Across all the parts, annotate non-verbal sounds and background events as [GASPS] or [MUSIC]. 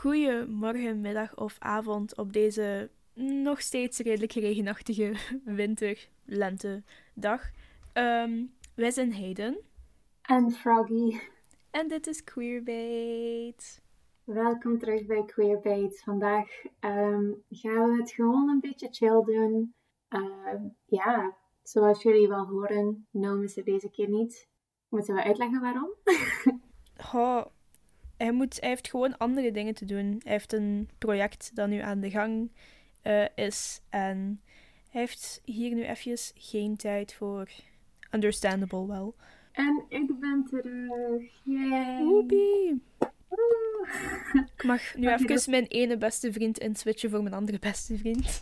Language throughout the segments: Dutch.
goeiemorgen, middag of avond op deze nog steeds redelijk regenachtige [LAUGHS] winter, lente dag. Ehm, wij zijn Hayden. En Froggy. En dit is Queerbait. Welkom terug bij Queerbait. Vandaag ehm, gaan we het gewoon een beetje chill doen. Ehm, ja, zoals jullie wel horen, noemen ze deze keer niet. Moeten we uitleggen waarom? [LAUGHS] oh, hij, moet, hij heeft gewoon andere dingen te doen. Hij heeft een project dat nu aan de gang uh, is. En hij heeft hier nu eventjes geen tijd voor. Understandable wel. En ik ben terug. Yay! Woepie! Ik mag nu even dat... mijn ene beste vriend inswitchen voor mijn andere beste vriend.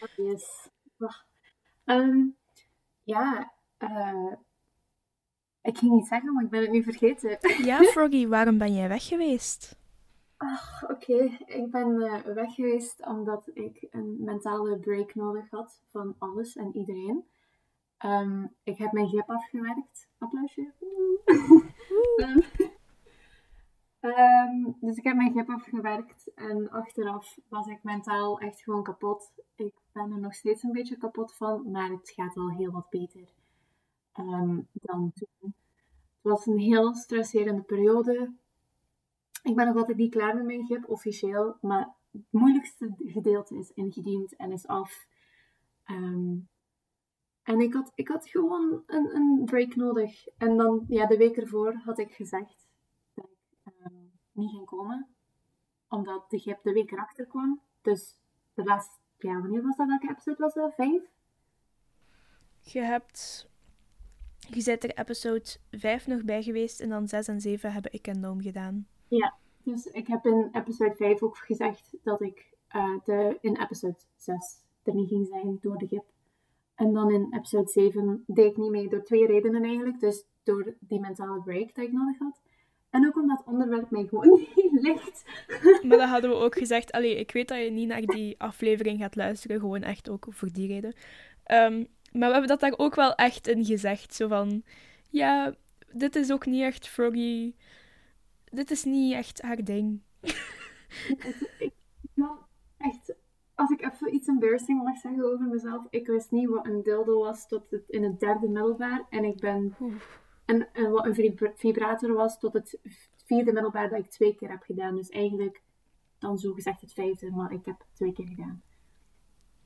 oh, yes. Um, ja, uh, ik ging iets zeggen, maar ik ben het nu vergeten. ja, [LAUGHS] Froggy, waarom ben jij weg geweest? Ach, oké. Ik ben uh, weg geweest omdat ik een mentale break nodig had van alles en iedereen. Um, ik heb mijn grip afgewerkt. Applausje. um, um, dus ik heb mijn grip afgewerkt en achteraf was ik mentaal echt gewoon kapot. Ik ben er nog steeds een beetje kapot van, maar het gaat wel heel wat beter dan toen. Het was een heel stresserende periode. Ik ben nog altijd niet klaar met mijn grip, officieel. Maar het moeilijkste gedeelte is ingediend en is af. Um, en ik had, ik had gewoon een, een break nodig. En dan, ja, de week ervoor had ik gezegd dat ik um, niet ging komen. Omdat de grip de week erachter kwam. Dus de laatste, ja, wanneer was dat? Welke episode was dat? Vijf? Je hebt je bent er episode 5 nog bij geweest en dan 6 en 7 heb ik en Noom gedaan. Ja, dus ik heb in episode 5 ook gezegd dat ik uh, de, in episode 6 er niet ging zijn door de gip. En dan in episode 7 deed ik niet mee door twee redenen eigenlijk. Dus door die mentale break dat ik nodig had. En ook omdat het onderwerp mij gewoon [LAUGHS] niet ligt. Maar dat hadden we ook gezegd. Allee, ik weet dat je niet naar die aflevering gaat luisteren. Gewoon echt ook voor die reden. Um, maar we hebben dat daar ook wel echt in gezegd. Zo van, ja, dit is ook niet echt Froggy. Dit is niet echt haar ding. [LAUGHS] ik, echt, als ik even iets embarrassing mag zeggen over mezelf. Ik wist niet wat een dildo was tot het in het derde middelbaar. En ik ben... En, en wat een vibrator was tot het vierde middelbaar dat ik twee keer heb gedaan. Dus eigenlijk dan zo gezegd het vijfde, maar ik heb twee keer gedaan.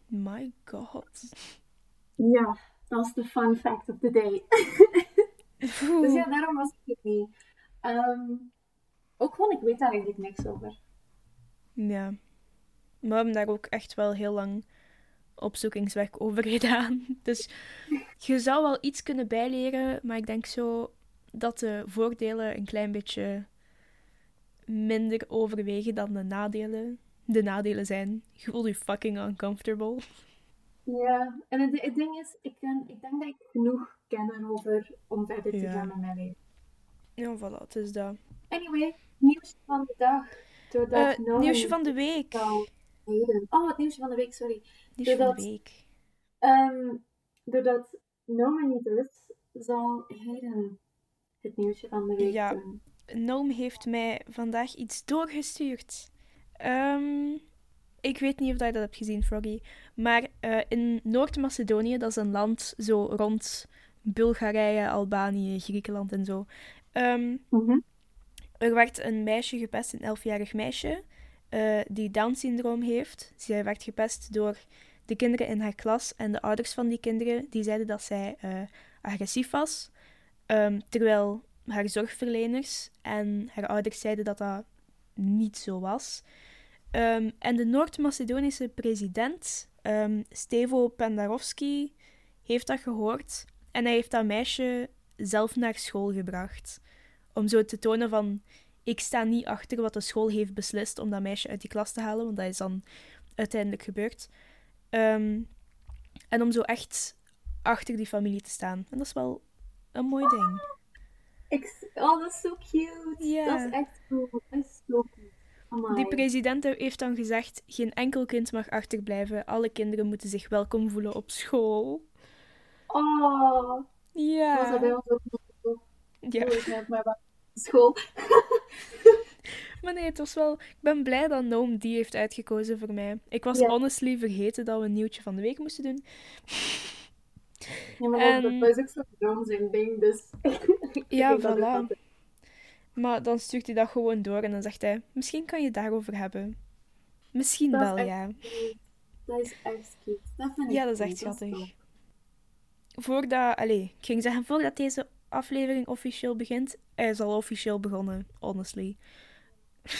My god. Ja, dat is de fun fact of the day. dus ja, daarom was ik het niet. Um, ook gewoon, ik weet daar eigenlijk niks over. Ja. Maar we hebben daar ook echt wel heel lang opzoekingswerk over [LAUGHS] gedaan. Dus je zou wel iets kunnen bijleren, maar ik denk zo dat de voordelen een klein beetje minder overwegen dan de nadelen. De nadelen zijn, je voelt je fucking uncomfortable. Ja, en het, het, ding is, ik, ken, ik denk dat ik genoeg ken erover om verder te ja. gaan met mijn leven. Ja, voilà, het is dat. Anyway, nieuws van de dag. Doordat uh, nieuwsje van de week. Oh, het nieuwsje van de week, sorry. Nieuwsje doordat, van de week. Um, doordat Noam niet is, zal Hayden het nieuwsje van de week ja, doen. Noam heeft mij vandaag iets doorgestuurd. Um, ik weet niet of je dat hebt gezien, Froggy. Maar uh, in Noord-Macedonië, dat is een land zo rond Bulgarije, Albanië, Griekenland en zo. Um, mm -hmm. Er werd een meisje gepest, een elfjarig meisje, uh, die Down-syndroom heeft. Zij werd gepest door de kinderen in haar klas en de ouders van die kinderen. Die zeiden dat zij uh, agressief was. Um, terwijl haar zorgverleners en haar ouders zeiden dat dat niet zo was. Um, en de Noord-Macedonische president, um, Stevo Pendarovski, heeft dat gehoord. En hij heeft dat meisje zelf naar school gebracht. Om zo te tonen van, ik sta niet achter wat de school heeft beslist om dat meisje uit die klas te halen, want dat is dan uiteindelijk gebeurd. Um, en om zo echt achter die familie te staan. En dat is wel een mooi ding. Ik, oh, dat is zo cute. Yeah. Dat is echt cool. Dat is zo Die president heeft dan gezegd: geen enkel kind mag achterblijven. Alle kinderen moeten zich welkom voelen op school. Oh. Ja. Was dat bij ons ook Ja. Oh, school. [LAUGHS] maar nee, het was wel... Ik ben blij dat Noam die heeft uitgekozen voor mij. Ik was Ja. honestly vergeten dat we een nieuwtje van de week moesten doen. Ja, maar En- dat was ook zo'n droom zijn ding, dus... Ja, [LAUGHS] voilà. Maar dan stuurt hij dat gewoon door en dan zegt hij... Misschien kan je het daarover hebben. Misschien wel, ja. Dat is echt cute. Dat vind ik Ja, dat is echt schattig. Voordat... Allee, ik ging zeggen, voordat deze aflevering officieel begint... Hij is al officieel begonnen, honestly. [LAUGHS]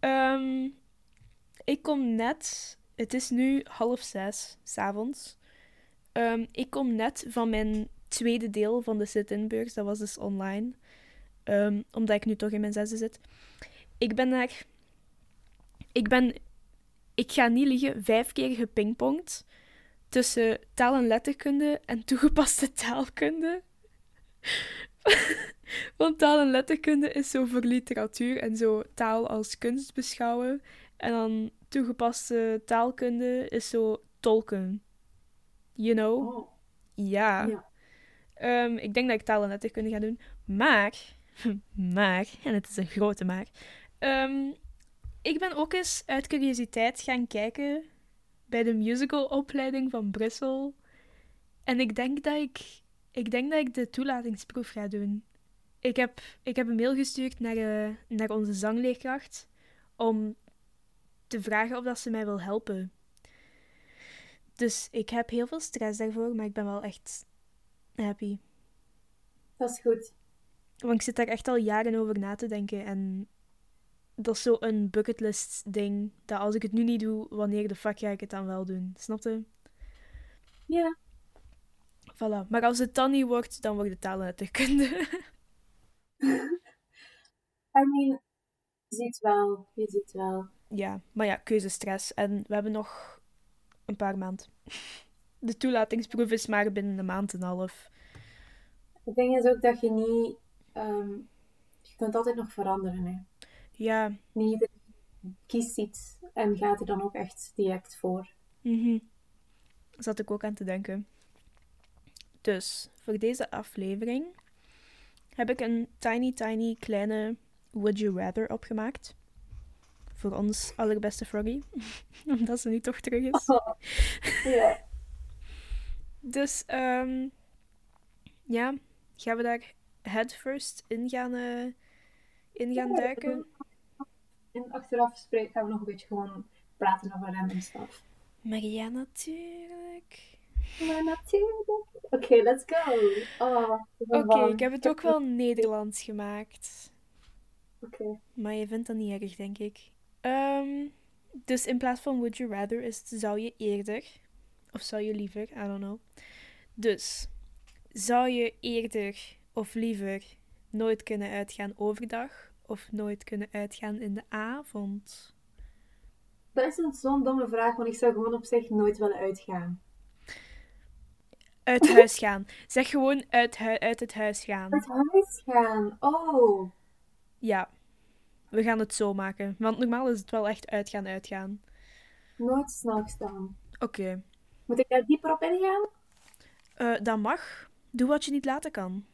Ehm, ik kom net... Het is nu half zes, s'avonds. Ehm ik kom net van mijn tweede deel van de sit-in-beurs. Dat was dus online. Ehm, omdat ik nu toch in mijn zesde zit. Ik ben daar... Ik ben... Ik ga niet liegen, vijf keer gepingpongd tussen taal- en letterkunde en [LAUGHS] toegepaste taalkunde. [LAUGHS] Want taal- en letterkunde is zo voor literatuur en zo taal als kunst beschouwen. En dan toegepaste taalkunde is zo tolken. You know? Oh, Ja. Ja. Ehm, ik denk dat ik taal- en letterkunde ga doen. Maar, [LAUGHS] maar, en het is een grote maar. ehm, ik ben ook eens uit curiositeit gaan kijken bij de musicalopleiding van Brussel. En ik denk dat ik, ik denk dat ik de toelatingsproef ga doen. Ik heb, ik heb een mail gestuurd naar, eh, naar onze zangleerkracht om te vragen of dat ze mij wil helpen. Dus ik heb heel veel stress daarvoor, maar ik ben wel echt happy. dat is goed. Want ik zit daar echt al jaren over na te denken. En dat is zo een bucketlist ding. Dat als ik het nu niet doe, wanneer de fuck ga ik het dan wel doen? Snapte? Ja. Voilà. Maar als het dan niet wordt, dan wordt het taal en letterkunde. [LAUGHS] I mean, je ziet wel, je ziet wel. ja, maar ja, keuzestress. En we hebben nog een paar maanden. De toelatingsproef is maar binnen een maand en een half. Het ding is ook dat je niet... ehm, je kunt altijd nog veranderen, hè. Ja, Niet iedereen kiest iets en gaat er dan ook echt direct voor. Mhm. Zat ik ook aan te denken. Dus voor deze aflevering heb ik een tiny, tiny kleine Would You Rather opgemaakt. Voor ons allerbeste Froggy. [LAUGHS] Omdat ze nu toch terug is. [LAUGHS] Ja. Dus ehm, ja, gaan we daar head first in gaan, eh, in gaan duiken? En achteraf spreken gaan we nog een beetje gewoon praten over hem en stuff. Maar ja, natuurlijk. Maar natuurlijk. Oké, let's go. Oh, Oké, ik heb het ook wel Nederlands gemaakt. Oké. Maar je vindt dat niet erg, denk ik. Ehm, dus in plaats van would you rather is het zou je eerder. Of zou je liever, I don't know. Dus, zou je eerder of liever nooit kunnen uitgaan overdag? Of nooit kunnen uitgaan in de avond? Dat is een zo'n domme vraag, want ik zou gewoon op zich nooit willen uitgaan. Uit huis gaan. Zeg gewoon uit, uit het huis gaan. Uit huis gaan. Oh. Ja, we gaan het zo maken. Want normaal is het wel echt uitgaan, uitgaan. Nooit s'nachts dan. Oké, Moet ik daar dieper op ingaan? Eh, dat mag. Doe wat je niet laten kan.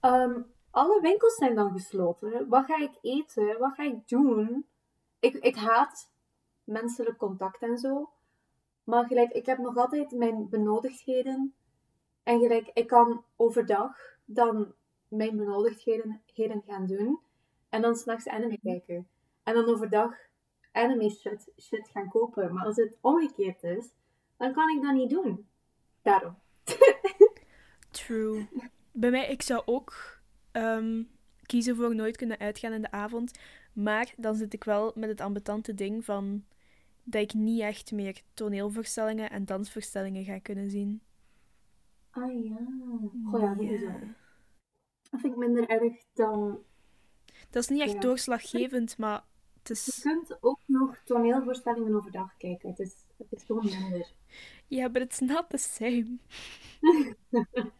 Ehm, alle winkels zijn dan gesloten. Wat ga ik eten? Wat ga ik doen? Ik, ik haat menselijk contact en zo. Maar gelijk, ik heb nog altijd mijn benodigdheden. En gelijk, ik kan overdag dan mijn benodigdheden heden gaan doen. En dan s'nachts anime kijken. En dan overdag anime shit, shit gaan kopen. Maar als het omgekeerd is, dan kan ik dat niet doen. Daarom. [LAUGHS] True. Bij mij, ik zou ook ehm, kiezen voor nooit kunnen uitgaan in de avond. Maar dan zit ik wel met het ambetante ding van dat ik niet echt meer toneelvoorstellingen en dansvoorstellingen ga kunnen zien. Ah ja. Goh ja, dat is Ja. wel. Dat vind ik minder erg dan... Dat is niet echt Ja. doorslaggevend, maar het Je is... kunt ook nog toneelvoorstellingen overdag kijken. Het is, het is gewoon minder. [LAUGHS] Ja, but it's not the same. [LAUGHS]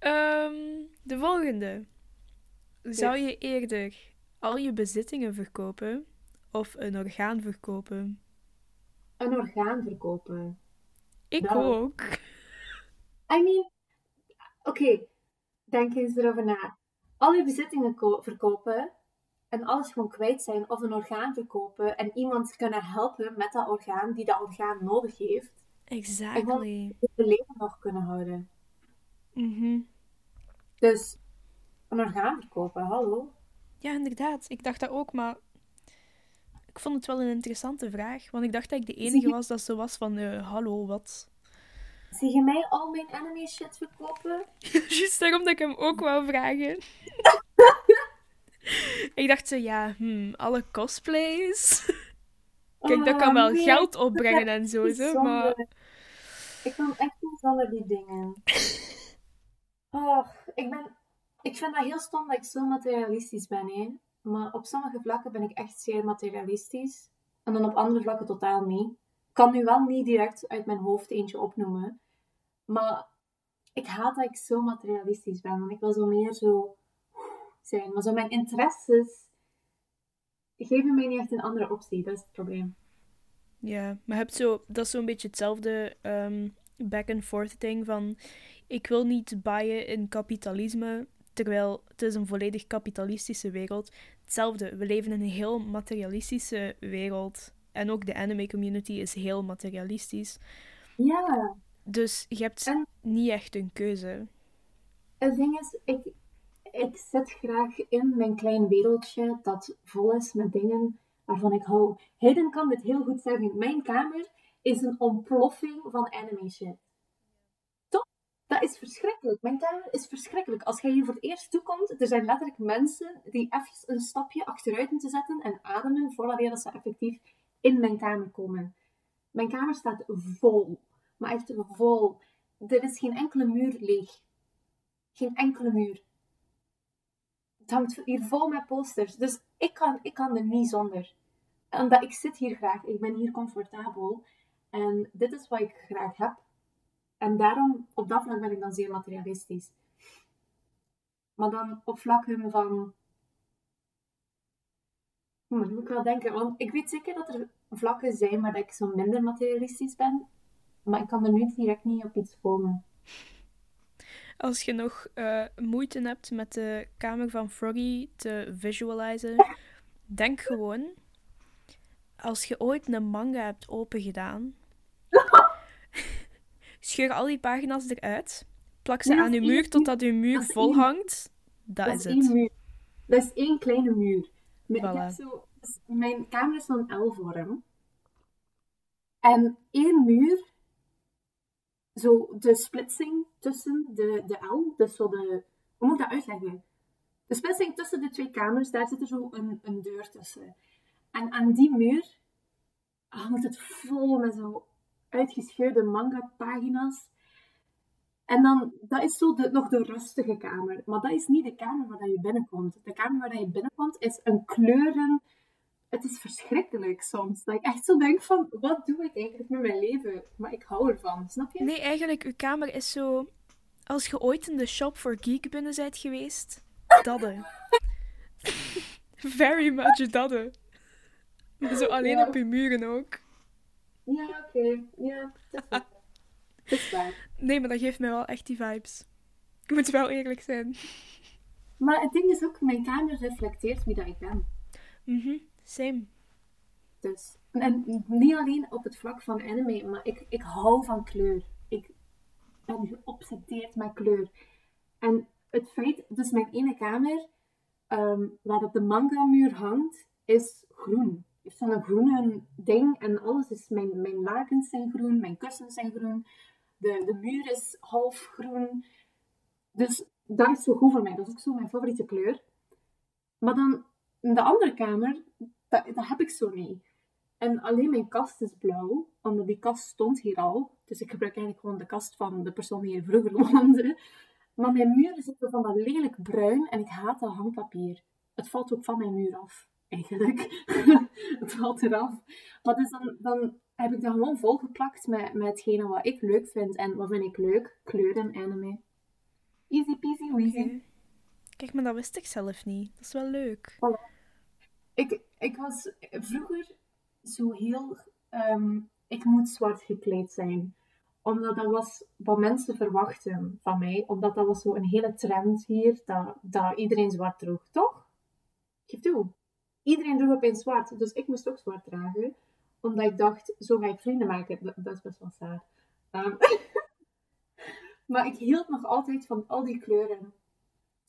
Ehm, de volgende. Zou je eerder al je bezittingen verkopen of een orgaan verkopen? Een orgaan verkopen. Ik Nou. ook. I mean... Oké, denk eens erover na. Al je bezittingen ko- verkopen en alles gewoon kwijt zijn of een orgaan verkopen en iemand kunnen helpen met dat orgaan die dat orgaan nodig heeft. Exactly. En het leven nog kunnen houden. Mhm. Dus een orgaan verkopen, hallo. Ja, inderdaad. Ik dacht dat ook, maar ik vond het wel een interessante vraag. Want ik dacht dat ik de enige was dat zo was van, eh, hallo, wat? Zie je mij al mijn anime shit verkopen? [LAUGHS] Juist daarom dat ik hem ook wou vragen. ik dacht zo, ja, hmm, alle cosplays. [LAUGHS] Kijk, dat kan Oh, wel nee, geld opbrengen en zo, maar... Ik kan echt niet zonder die dingen. Oh, ik ben... Ik vind dat heel stom dat ik zo materialistisch ben, hè. Maar op sommige vlakken ben ik echt zeer materialistisch. En dan op andere vlakken totaal niet. Ik kan nu wel niet direct uit mijn hoofd eentje opnoemen. Maar ik haat dat ik zo materialistisch ben. Want ik wil zo meer zo zijn. Maar zo mijn interesses geven mij niet echt een andere optie. Dat is het probleem. Ja, maar je hebt zo, dat is zo'n beetje hetzelfde ehm, back-and-forth ding van... Ik wil niet baaien in kapitalisme, terwijl het is een volledig kapitalistische wereld. Hetzelfde, we leven in een heel materialistische wereld. En ook de anime community is heel materialistisch. Ja. Dus je hebt En- niet echt een keuze. Het ding is, ik, ik zit graag in mijn klein wereldje dat vol is met dingen waarvan ik hou. Hayden kan dit heel goed zeggen. Mijn kamer is een ontploffing van anime shit. Toch? Dat is verschrikkelijk. Mijn kamer is verschrikkelijk. Als jij hier voor het eerst toekomt, er zijn letterlijk mensen die even een stapje achteruit moeten zetten en ademen voordat dat ze effectief in mijn kamer komen. Mijn kamer staat vol. Maar echt vol. Er is geen enkele muur leeg. Geen enkele muur. Het hangt hier vol met posters. Dus ik kan, ik kan er niet zonder. Omdat ik zit hier graag. Ik ben hier comfortabel. En dit is wat ik graag heb. En daarom, op dat vlak ben ik dan zeer materialistisch. Maar dan op vlakken van... Hm, moet ik wel denken. Want ik weet zeker dat er vlakken zijn waar ik zo minder materialistisch ben. Maar ik kan er nu direct niet op iets komen. Als je nog eh, moeite hebt met de kamer van Froggy te visualizen, [LAUGHS] denk gewoon, als je ooit een manga hebt opengedaan, scheur al die pagina's eruit, plak ze Nee, aan is muur totdat je muur vol hangt. Dat, Dat is is één het. muur. Dat is één kleine muur. Voilà. zo, dus mijn kamer is zo'n L-vorm. En één muur, zo de splitsing tussen de, de L, dus zo de... Hoe moet ik dat uitleggen? De splitsing tussen de twee kamers, daar zit er zo een, een deur tussen. En aan die muur hangt het vol met zo uitgescheurde manga-pagina's. En dan, dat is zo de, nog de rustige kamer. Maar dat is niet de kamer waar dat je binnenkomt. De kamer waar dat je binnenkomt is een kleuren... Het is verschrikkelijk soms. Dat ik echt zo denk van, wat doe ik eigenlijk met mijn leven? Maar ik hou ervan, snap je? Nee, eigenlijk, uw kamer is zo... Als je ooit in de shop for geek binnen bent geweest, dadde. [LAUGHS] Very much dadde. Zo alleen Ja. op je muren ook. Ja, oké. Ja, dat is waar. Dat is waar. Nee, maar dat geeft mij wel echt die vibes. Ik moet wel eerlijk zijn. Maar het ding is ook, mijn kamer reflecteert wie dat ik ben. Mhm, same. Dus, en niet alleen op het vlak van anime, maar ik, ik hou van kleur. Ik ben geobsedeerd met kleur. En het feit, dus mijn ene kamer, ehm, waar dat de manga-muur hangt, is groen. Heeft zo'n groene ding en alles is, mijn, mijn lakens zijn groen, mijn kussens zijn groen, de, de muur is half groen. Dus dat is zo goed voor mij, dat is ook zo mijn favoriete kleur. Maar dan in de andere kamer, dat, dat heb ik zo niet. En alleen mijn kast is blauw, omdat die kast stond hier al. Dus ik gebruik eigenlijk gewoon de kast van de persoon die hier vroeger [LAUGHS] woonde. Maar mijn muren zitten van dat lelijk bruin en ik haat dat hangpapier. Het valt ook van mijn muur af, eigenlijk. [LAUGHS] het valt eraf. Maar dus dan, dan heb ik dat gewoon volgeplakt met, met hetgene wat ik leuk vind. En wat vind ik leuk? Kleuren, anime. Easy peasy weasy. Kijk, maar dat wist ik zelf niet. Dat is wel leuk. Ik, ik was vroeger zo heel... ehm, ik moet zwart gekleed zijn. Omdat dat was wat mensen verwachten van mij. Omdat dat was zo een hele trend hier, dat, dat iedereen zwart droeg, toch? Geef toe. Iedereen droeg opeens zwart, dus ik moest ook zwart dragen. Omdat ik dacht, zo ga ik vrienden maken. Dat, dat is best wel saai. Ehm, [LAUGHS] maar ik hield nog altijd van al die kleuren.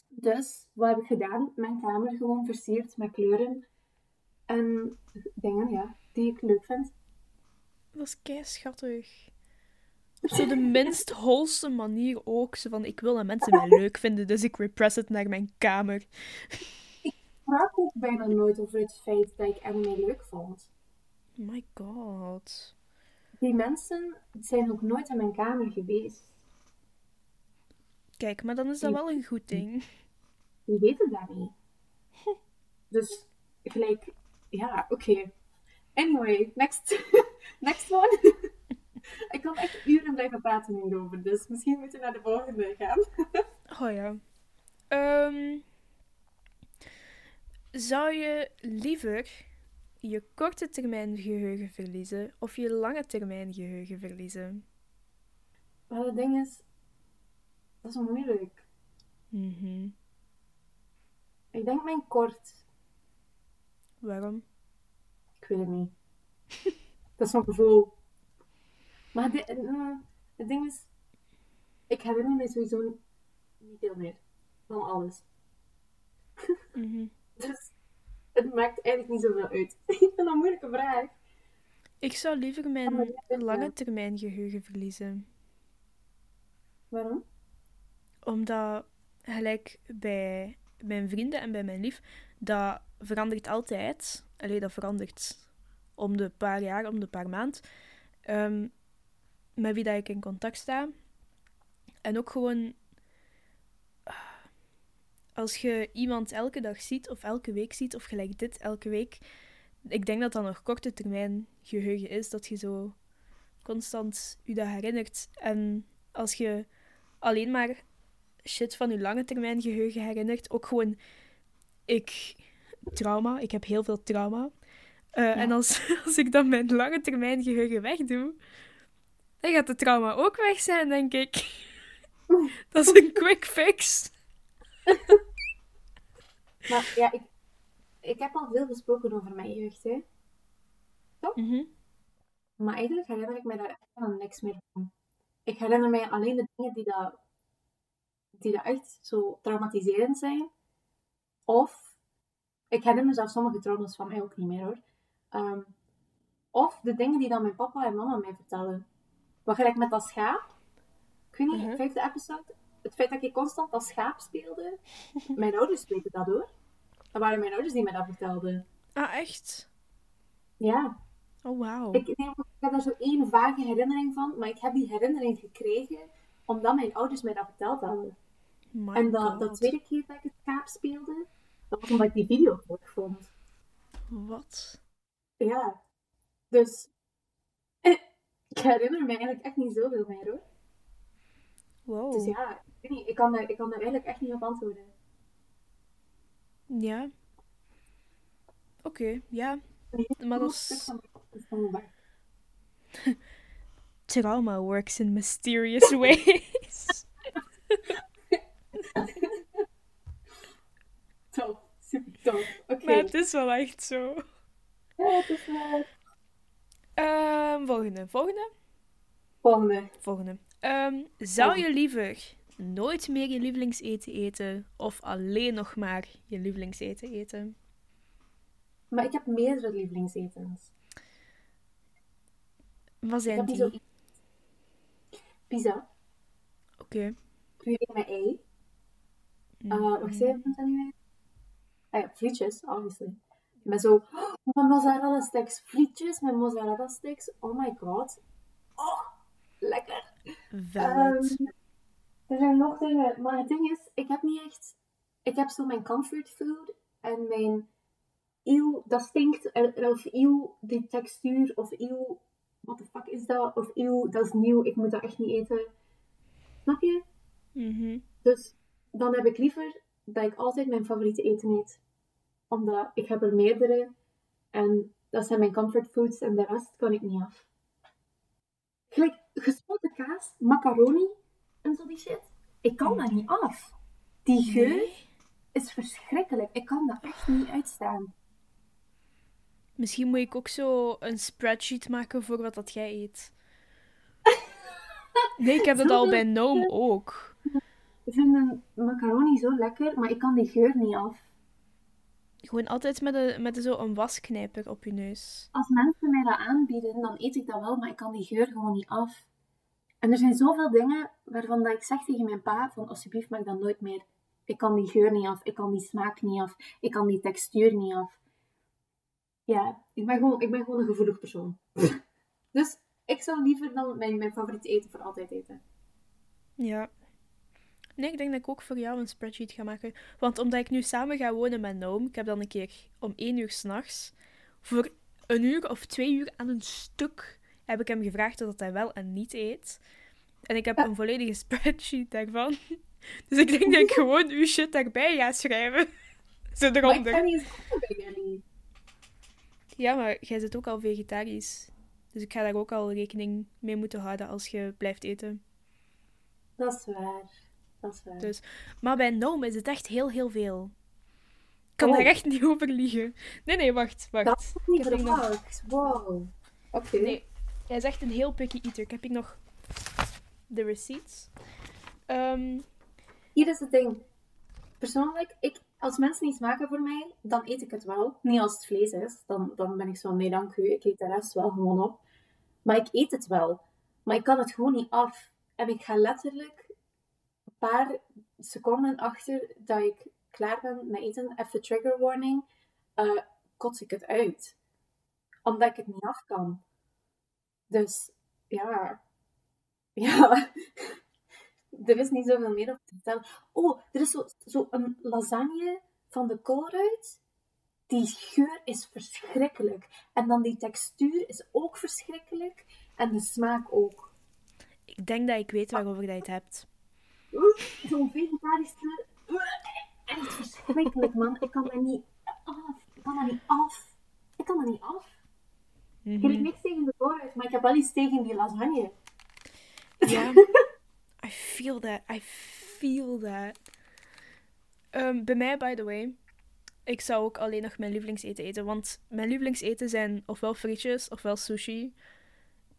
Dus, wat heb ik gedaan? Mijn kamer gewoon versierd met kleuren. En dingen, ja, die ik leuk vind. Dat is kei schattig. [LAUGHS] Op zo de minst holste manier ook. Zo van, ik wil dat mensen mij leuk vinden, dus ik repress het naar mijn kamer. [LAUGHS] Ik praat ook bijna nooit over het feit dat ik anime leuk vond. My god. Die mensen zijn ook nooit in mijn kamer geweest. Kijk, maar dan is dat wel een goed ding. Die weten dat niet. [LAUGHS] Dus gelijk, ja, oké. Anyway, next, [LAUGHS] next one. [LAUGHS] ik kan echt uren blijven praten hierover, dus misschien moeten we naar de volgende gaan. Oh ja. Ehm, zou je liever je korte termijn geheugen verliezen of je lange termijn geheugen verliezen? Maar het ding is, dat is moeilijk. Mhm. Ik denk mijn kort. Waarom? Ik weet het niet. [LAUGHS] dat is mijn gevoel. Maar de- eh, het ding is, ik herinner me sowieso niet veel meer van alles. [LAUGHS] Mhm. Dus het maakt eigenlijk niet zoveel uit. [LAUGHS] ik vind dat een moeilijke vraag. Ik zou liever mijn lange wel- termijn geheugen verliezen. Waarom? Omdat, gelijk bij mijn vrienden en bij mijn lief, dat verandert altijd. Allee, dat verandert om de paar jaar, om de paar maand. Ehm, met wie dat ik in contact sta. En ook gewoon... Als je iemand elke dag ziet, of elke week ziet, of gelijk dit elke week... Ik denk dat dat nog korte termijn geheugen is. Dat je zo constant je dat herinnert. En als je alleen maar shit van je lange termijn geheugen herinnert. Ook gewoon, ik, trauma, ik heb heel veel trauma. Eh, En als, [LAUGHS] als ik dan mijn lange termijn geheugen wegdoe, dan gaat de trauma ook weg zijn, denk ik. [LAUGHS] Dat is een quick fix. [LAUGHS] Maar ja, ik, ik heb al veel gesproken over mijn jeugd, hè. Mhm. Maar eigenlijk herinner ik me daar echt helemaal niks meer van. Ik herinner mij alleen de dingen die dat, die dat echt zo traumatiserend zijn. Of, ik herinner zelfs sommige trauma's van mij ook niet meer hoor. Ehm, of de dingen die dan mijn papa en mama mij vertellen. Wat gelijk met dat schaap. Ik weet niet, Mhm. vijfde episode. Het feit dat ik constant dat schaap speelde. Mijn ouders weten dat hoor. Dat waren mijn ouders die mij dat vertelden. Ah, echt? Ja. Oh, wauw. Ik, nee, ik heb daar zo één vage herinnering van, maar ik heb die herinnering gekregen omdat mijn ouders mij dat verteld hadden. My en dat, dat tweede keer dat ik het schaap speelde, dat was omdat ik die video terug vond. Wat? Ja. Dus, [LAUGHS] ik herinner me eigenlijk echt niet zoveel meer hoor. Wow. Dus ja, ik weet niet, ik kan, daar, ik kan daar eigenlijk echt niet op antwoorden. Ja. Oké, ja. Maar dat is-. Trauma [LAUGHS] works in mysterious [LAUGHS] ways. [LAUGHS] Tof, super tof. Oké. Maar het is wel echt zo. Ja, het is wel... Ehm, volgende, volgende, Volgende. volgende. Ehm, zou je liever nooit meer je lievelingseten eten of alleen nog maar je lievelingseten eten? Maar ik heb meerdere lievelingsetens. Wat zijn die? zo... Pizza. Oké. Puree met ei. Uh, wacht even, wat zijn weer? Ah ja, frietjes, obviously. Met zo, oh, mozzarella sticks. Frietjes met mozzarella sticks. Oh my god. Oh, lekker. Valid. Ehm, er zijn nog dingen, maar het ding is, ik heb niet echt... Ik heb zo mijn comfort food en mijn eeuw, dat stinkt, en- of eeuw, die textuur, of eeuw, what the fuck is dat? Of eeuw, dat is nieuw, ik moet dat echt niet eten. Snap je? Mhm. Dus dan heb ik liever dat ik altijd mijn favoriete eten eet. Omdat ik heb er meerdere. En dat zijn mijn comfort foods en de rest kan ik niet af. Gelijk gespoten kaas, macaroni en zo die shit. Ik kan dat niet af. Die geur, Nee? is verschrikkelijk. Ik kan dat echt niet uitstaan. Misschien moet ik ook zo een spreadsheet maken voor wat dat jij eet. [LAUGHS] Nee, ik heb dat al bij Noom ook. Ik vind een macaroni zo lekker, maar ik kan die geur niet af. Gewoon altijd met, een, met zo een wasknijper op je neus. Als mensen mij dat aanbieden, dan eet ik dat wel, maar ik kan die geur gewoon niet af. En er zijn zoveel dingen waarvan dat ik zeg tegen mijn pa, van alsjeblieft maak dat nooit meer. Ik kan die geur niet af, ik kan die smaak niet af, ik kan die textuur niet af. Ja, ik ben gewoon, ik ben gewoon een gevoelig persoon. [LAUGHS] dus ik zou liever dan mijn, mijn favoriete eten voor altijd eten. Ja. Nee, ik denk dat ik ook voor jou een spreadsheet ga maken. Want omdat ik nu samen ga wonen met Noam, ik heb dan een keer om één uur s'nachts, voor een uur of twee uur aan een stuk, heb ik hem gevraagd dat hij wel en niet eet. En ik heb Ja. een volledige [LAUGHS] spreadsheet daarvan. Dus ik denk dat ik gewoon uw shit daarbij ga schrijven. [LAUGHS] Zo Maar ik eronder. kan niet. Ja, maar jij zit ook al vegetarisch. Dus ik ga daar ook al rekening mee moeten houden als je blijft eten. Dat is waar. Dat is waar. Dus- Maar bij Noam is het echt heel, heel veel. Ik kan Oh. daar echt [LAUGHS] niet over liegen. Nee, nee, wacht, wacht. dat is niet Ik hier nog-. Wow. Oké. Nee, hij is echt een heel picky eater. Ik heb hier nog de receipts. Ehm, Hier is het ding. Persoonlijk, ik, als mensen iets maken voor mij, dan eet ik het wel. Niet als het vlees is. Dan, dan ben ik zo, nee dank u, ik eet de rest wel gewoon op. Maar ik eet het wel. Maar ik kan het gewoon niet af. En ik ga letterlijk paar seconden achter dat ik klaar ben met eten, even trigger warning, eh, kots ik het uit. Omdat ik het niet af kan. Dus, ja. [LAUGHS] Ja. er is niet zoveel meer op te vertellen. Oh, er is zo, zo een lasagne van de koolruit. Die geur is verschrikkelijk. En dan die textuur is ook verschrikkelijk. En de smaak ook. ik denk dat ik weet waarover dat je het hebt. Zo'n vegetarische... Echt verschrikkelijk, man. Ik kan dat niet af. Ik kan dat niet af. Ik kan dat niet af. Ik heb Mhm. niks tegen de koolruit, maar ik heb wel iets tegen die lasagne. Ja. [LAUGHS] I feel that. I feel that. Ehm, bij mij, by the way, ik zou ook alleen nog mijn lievelingseten eten. Want mijn lievelingseten zijn ofwel frietjes ofwel sushi.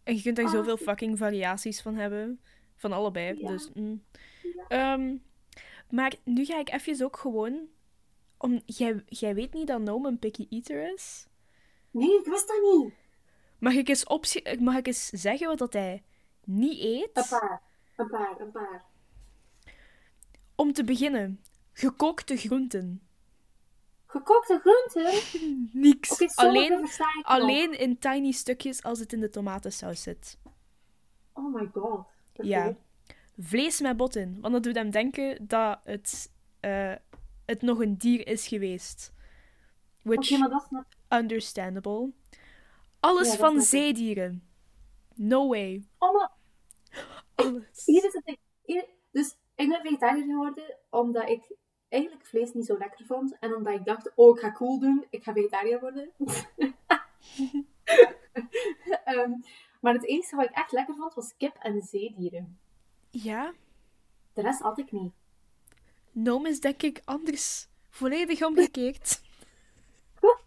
En je kunt daar Ah, zoveel fucking variaties van hebben. Van allebei. Ja. Dus, mm. Ja. Ehm, maar nu ga ik even ook gewoon. Om, jij, jij weet niet dat Noam een picky eater is. Nee, ik wist dat niet. Mag ik eens, optie- mag ik eens zeggen wat dat hij niet eet? Een paar. Een paar, een paar. Om te beginnen, gekookte groenten. Gekookte groenten? [LAUGHS] Niks. Alleen, alleen in tiny stukjes als het in de tomatensaus zit. Oh my god. Ja. Vlees met bot in, want dat doet hem denken dat het, eh, het nog een dier is geweest. Which, maar dat is understandable. Alles Ja, van zeedieren. No way. Oh, maar [LAUGHS] Alles. hier is het ding. Hier... Dus ik ben vegetariër geworden omdat ik eigenlijk vlees niet zo lekker vond. En omdat ik dacht, oh, ik ga cool doen. Ik ga vegetariër worden. [LAUGHS] [LAUGHS] Ehm, maar het enige wat ik echt lekker vond, was kip en zeedieren. Ja, De rest had ik niet. Noom is denk ik anders. Volledig omgekeerd. [LAUGHS]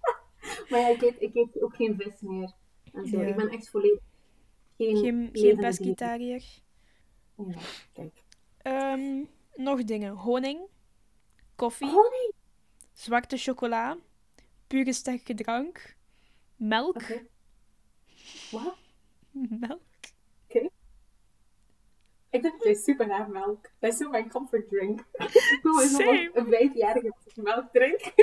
[LAUGHS] Maar ja, ik eet, ik eet ook geen vis meer. En zo. Ja. Ik ben echt volledig geen, Geen, geen pescetariër. Ja, kijk. Ehm, nog dingen. Honing. Koffie. Honing! Zwarte chocola. Pure sterke drank. Melk. Oké. Wat? [LAUGHS] Melk. Ik vind het super naar melk. Dat is zo mijn comfort drink. Zo Same. van een vijfjarige melk drink. [LAUGHS]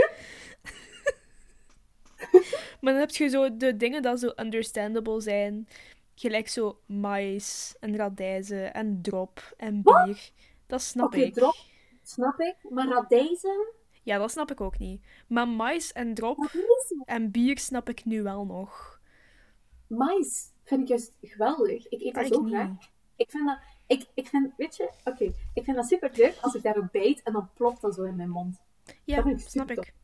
Maar dan heb je zo de dingen dat zo understandable zijn. Gelijk zo mais en radijzen en drop en bier. Dat snap Oké, ik. drop. Snap ik. Maar radijzen? Ja, dat snap ik ook niet. Maar mais en drop en bier snap ik nu wel nog. Mais vind ik juist geweldig. Ik eet dat zo graag. Ik vind dat... Ik, ik vind, weet je, oké, ik vind dat super leuk als ik daarop bijt en dan plopt dat zo in mijn mond. Ja, Dat vind ik snap ik.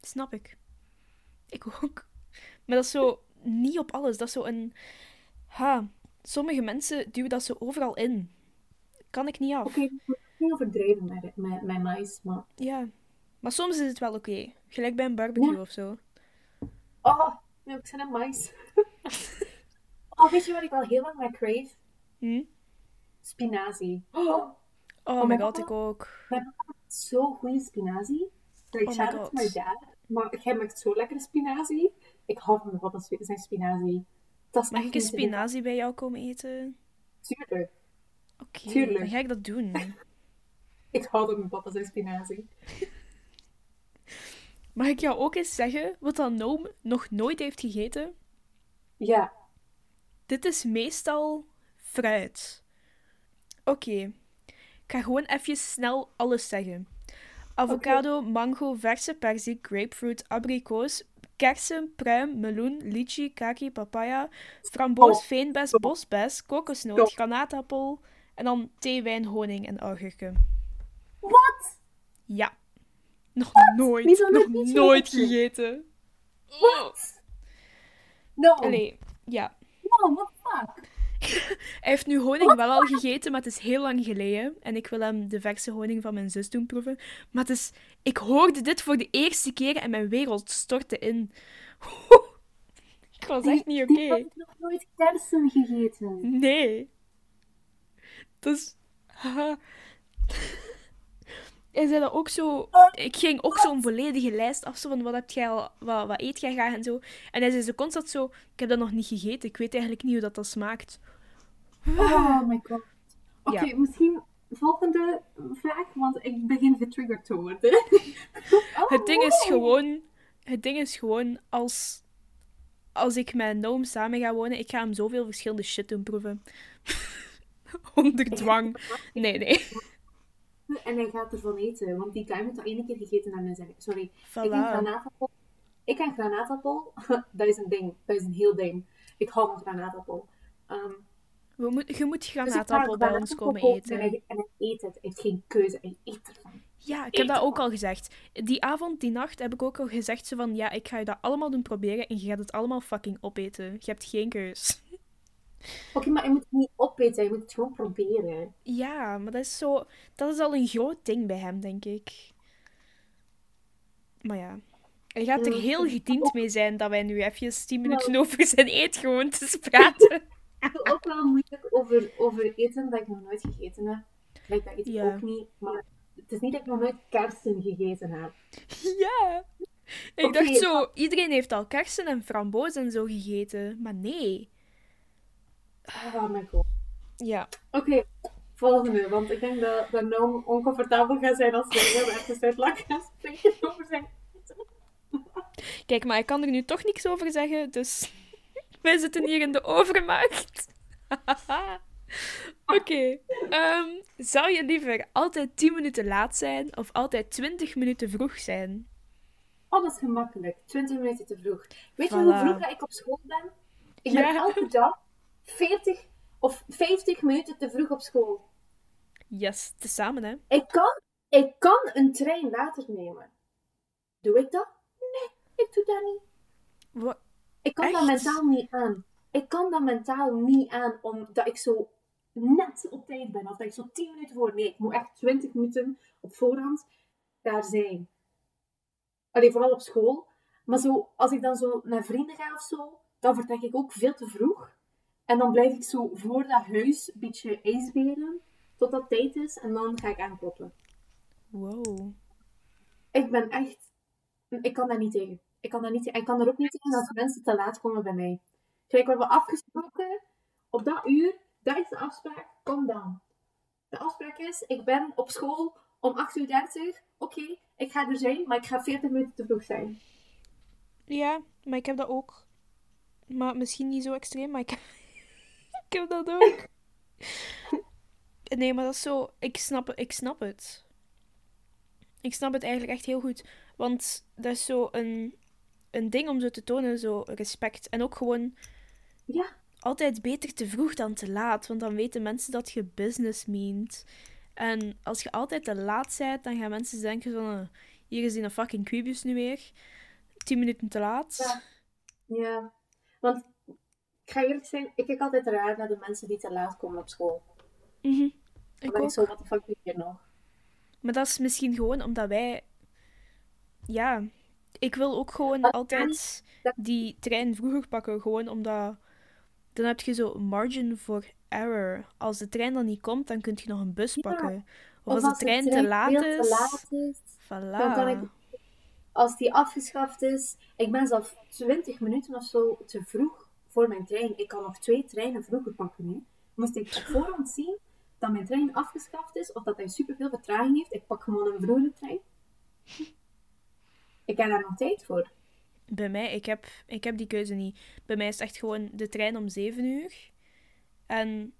Snap ik. Ik ook. Maar dat is zo niet op alles. Dat is zo een... Ha, sommige mensen duwen dat zo overal in. Kan ik niet af. Oké, ik moet niet overdrijven met, met, met mais, maar Ja. Maar soms is het wel oké. Gelijk bij een barbecue Ja. of zo. Oh, nee, ik zijn een mais. [LAUGHS] oh, weet je wat ik al heel lang naar crave? Hm? Spinazie. Oh, Oh, Oh my god, god. ik ook. zo goede spinazie. Like, Oh my shout out god. to my dad. Maar jij maakt zo lekkere spinazie. Ik hou van wat dat zijn spinazie. Dat is Mag echt ik een spinazie bij jou komen eten? Tuurlijk. Oké, Tuurlijk. dan ga ik dat doen. [LAUGHS] Ik hou van mijn papa zijn spinazie. [LAUGHS] Mag ik jou ook eens zeggen wat dan Noom nog nooit heeft gegeten? Ja. Dit is meestal fruit. Oké, ik ga gewoon even snel alles zeggen. Avocado, mango, verse perzik, grapefruit, abrikoos, kersen, pruim, meloen, lychee, kaki, papaya, framboos, Oh. veenbes, bosbes, kokosnoot, granaatappel en dan thee, wijn, honing en augurken. Wat? Ja. Nog nooit, nog nooit gegeten. Wat? No. Allee, ja. No, what the fuck? [LAUGHS] Hij heeft nu honing wel al gegeten, maar het is heel lang geleden. En ik wil hem de verse honing van mijn zus doen proeven. Maar het is... Ik hoorde dit voor de eerste keer en mijn wereld stortte in. [LAUGHS] ik was echt niet oké. Heb ik nog nooit kersen gegeten. Nee. Dus... [LAUGHS] zei dat ook zo... Ik ging ook zo'n volledige lijst af, zo van wat, heb jij al, wat, wat eet jij graag en zo. En hij zei zo constant zo... Ik heb dat nog niet gegeten, ik weet eigenlijk niet hoe dat, dat smaakt. Oh my god. Oké, Ja. misschien volgende vraag, want ik begin getriggerd te worden. Oh, [LAUGHS] Het ding is gewoon... Het ding is gewoon, als... Als ik met Noam samen ga wonen, ik ga hem zoveel verschillende shit doen proeven. [LAUGHS] Onder dwang. Nee, nee. En hij gaat ervan eten, want die guy moet dat één keer gegeten hebben en zeggen, sorry, ik en Voilà. granaatappel. Ik en granaatappel, [LAUGHS] dat is een ding. Dat is een heel ding. Ik hou van granaatappel. Ehm, We moet, je moet dus granaatappel bij ons komen eten. En hij, en hij eet het. Hij heeft geen keuze. Hij eet ervan. Ja, ik heb dat ook al gezegd. Die avond, die nacht, heb ik ook al gezegd zo van... Ja, ik ga je dat allemaal doen proberen en je gaat het allemaal fucking opeten. Je hebt geen keus. Oké, maar je moet het niet opeten. Je moet het gewoon proberen. Ja, maar dat is zo... Dat is al een groot ding bij hem, denk ik. Maar ja... Hij gaat er heel gediend mee zijn dat wij nu even 10 minuten over zijn eetgewoontes praten. [LAUGHS] Ik wil ook wel moeilijk over, over eten dat ik nog nooit gegeten heb. Like, dat eet ik Ja. ook niet. Maar het is niet dat ik nog nooit kersen gegeten heb. Ja. Ik dacht zo, iedereen heeft al kersen en framboos en zo gegeten. Maar nee. Oh my god. Ja. Oké, volgende. Want ik denk dat, dat Noam oncomfortabel gaat zijn als we heel erg uit lak gaan over zijn [LAUGHS] Kijk, maar ik kan er nu toch niks over zeggen, dus [LAUGHS] wij zitten hier in de overmacht. [LAUGHS] Oké. ehm, zou je liever altijd 10 minuten laat zijn of altijd 20 minuten vroeg zijn? Oh, dat is gemakkelijk. 20 minuten te vroeg. Weet je hoe vroeg dat ik op school ben? Ik ben elke dag 40 of 50 minuten te vroeg op school. Yes, tezamen hè. Ik kan, ik kan een trein later nemen. Doe ik dat? Nee, ik doe dat niet. Ik kan dat mentaal niet aan. Ik kan dat mentaal niet aan, omdat ik zo net op tijd ben. Of dat ik zo 10 minuten voor... Nee, ik moet echt 20 minuten op voorhand daar zijn. Alleen vooral op school. Maar zo, als ik dan zo naar vrienden ga of zo, dan vertrek ik ook veel te vroeg. En dan blijf ik zo voor dat huis een beetje ijsberen, tot dat tijd is. En dan ga ik aankloppen. Wow. Ik ben echt... Ik kan daar niet tegen. Ik kan daar niet tegen. Ik kan er ook niet tegen als mensen te laat komen bij mij. Kijk, we hebben afgesproken, op dat uur, dat is de afspraak, kom dan. De afspraak is, ik ben op school om 8.30 uur. Oké, ik ga er zijn, maar ik ga 40 minuten te vroeg zijn. Ja, maar ik heb dat ook. Maar misschien niet zo extreem, maar ik, ik heb dat ook. Nee, maar dat is zo... Ik snap, ik snap het. Ik snap het eigenlijk echt heel goed. Want dat is zo een, een ding om zo te tonen, zo respect. En ook gewoon Ja, altijd beter te vroeg dan te laat. Want dan weten mensen dat je business meent. En als je altijd te laat bent, dan gaan mensen denken van... eh, hier is die een fucking Quibus nu weer. Tien minuten te laat. Ja. ja. Want, ik ga eerlijk zijn, ik kijk altijd raar naar de mensen die te laat komen op school. Mhm. Ik ben ik ook. zo, wat de fuck doe hier nog? Maar dat is misschien gewoon omdat wij ja, ik wil ook gewoon altijd die trein vroeger pakken. Gewoon omdat dan heb je zo margin for error. Als de trein dan niet komt, dan kun je nog een bus pakken. Of, als, de trein, te, laat is, te laat is. Voilà. Dan kan ik, als die afgeschaft is, ik ben zelf 20 minuten of zo te vroeg voor mijn trein. Ik kan nog twee treinen vroeger pakken. Hè. Moest ik voorhand zien dat mijn trein afgeschaft is of dat hij superveel vertraging heeft, ik pak gewoon een vroege trein. Ik heb daar nog tijd voor. Bij mij, ik heb, ik heb die keuze niet. Bij mij is het echt gewoon de trein om 7 uur en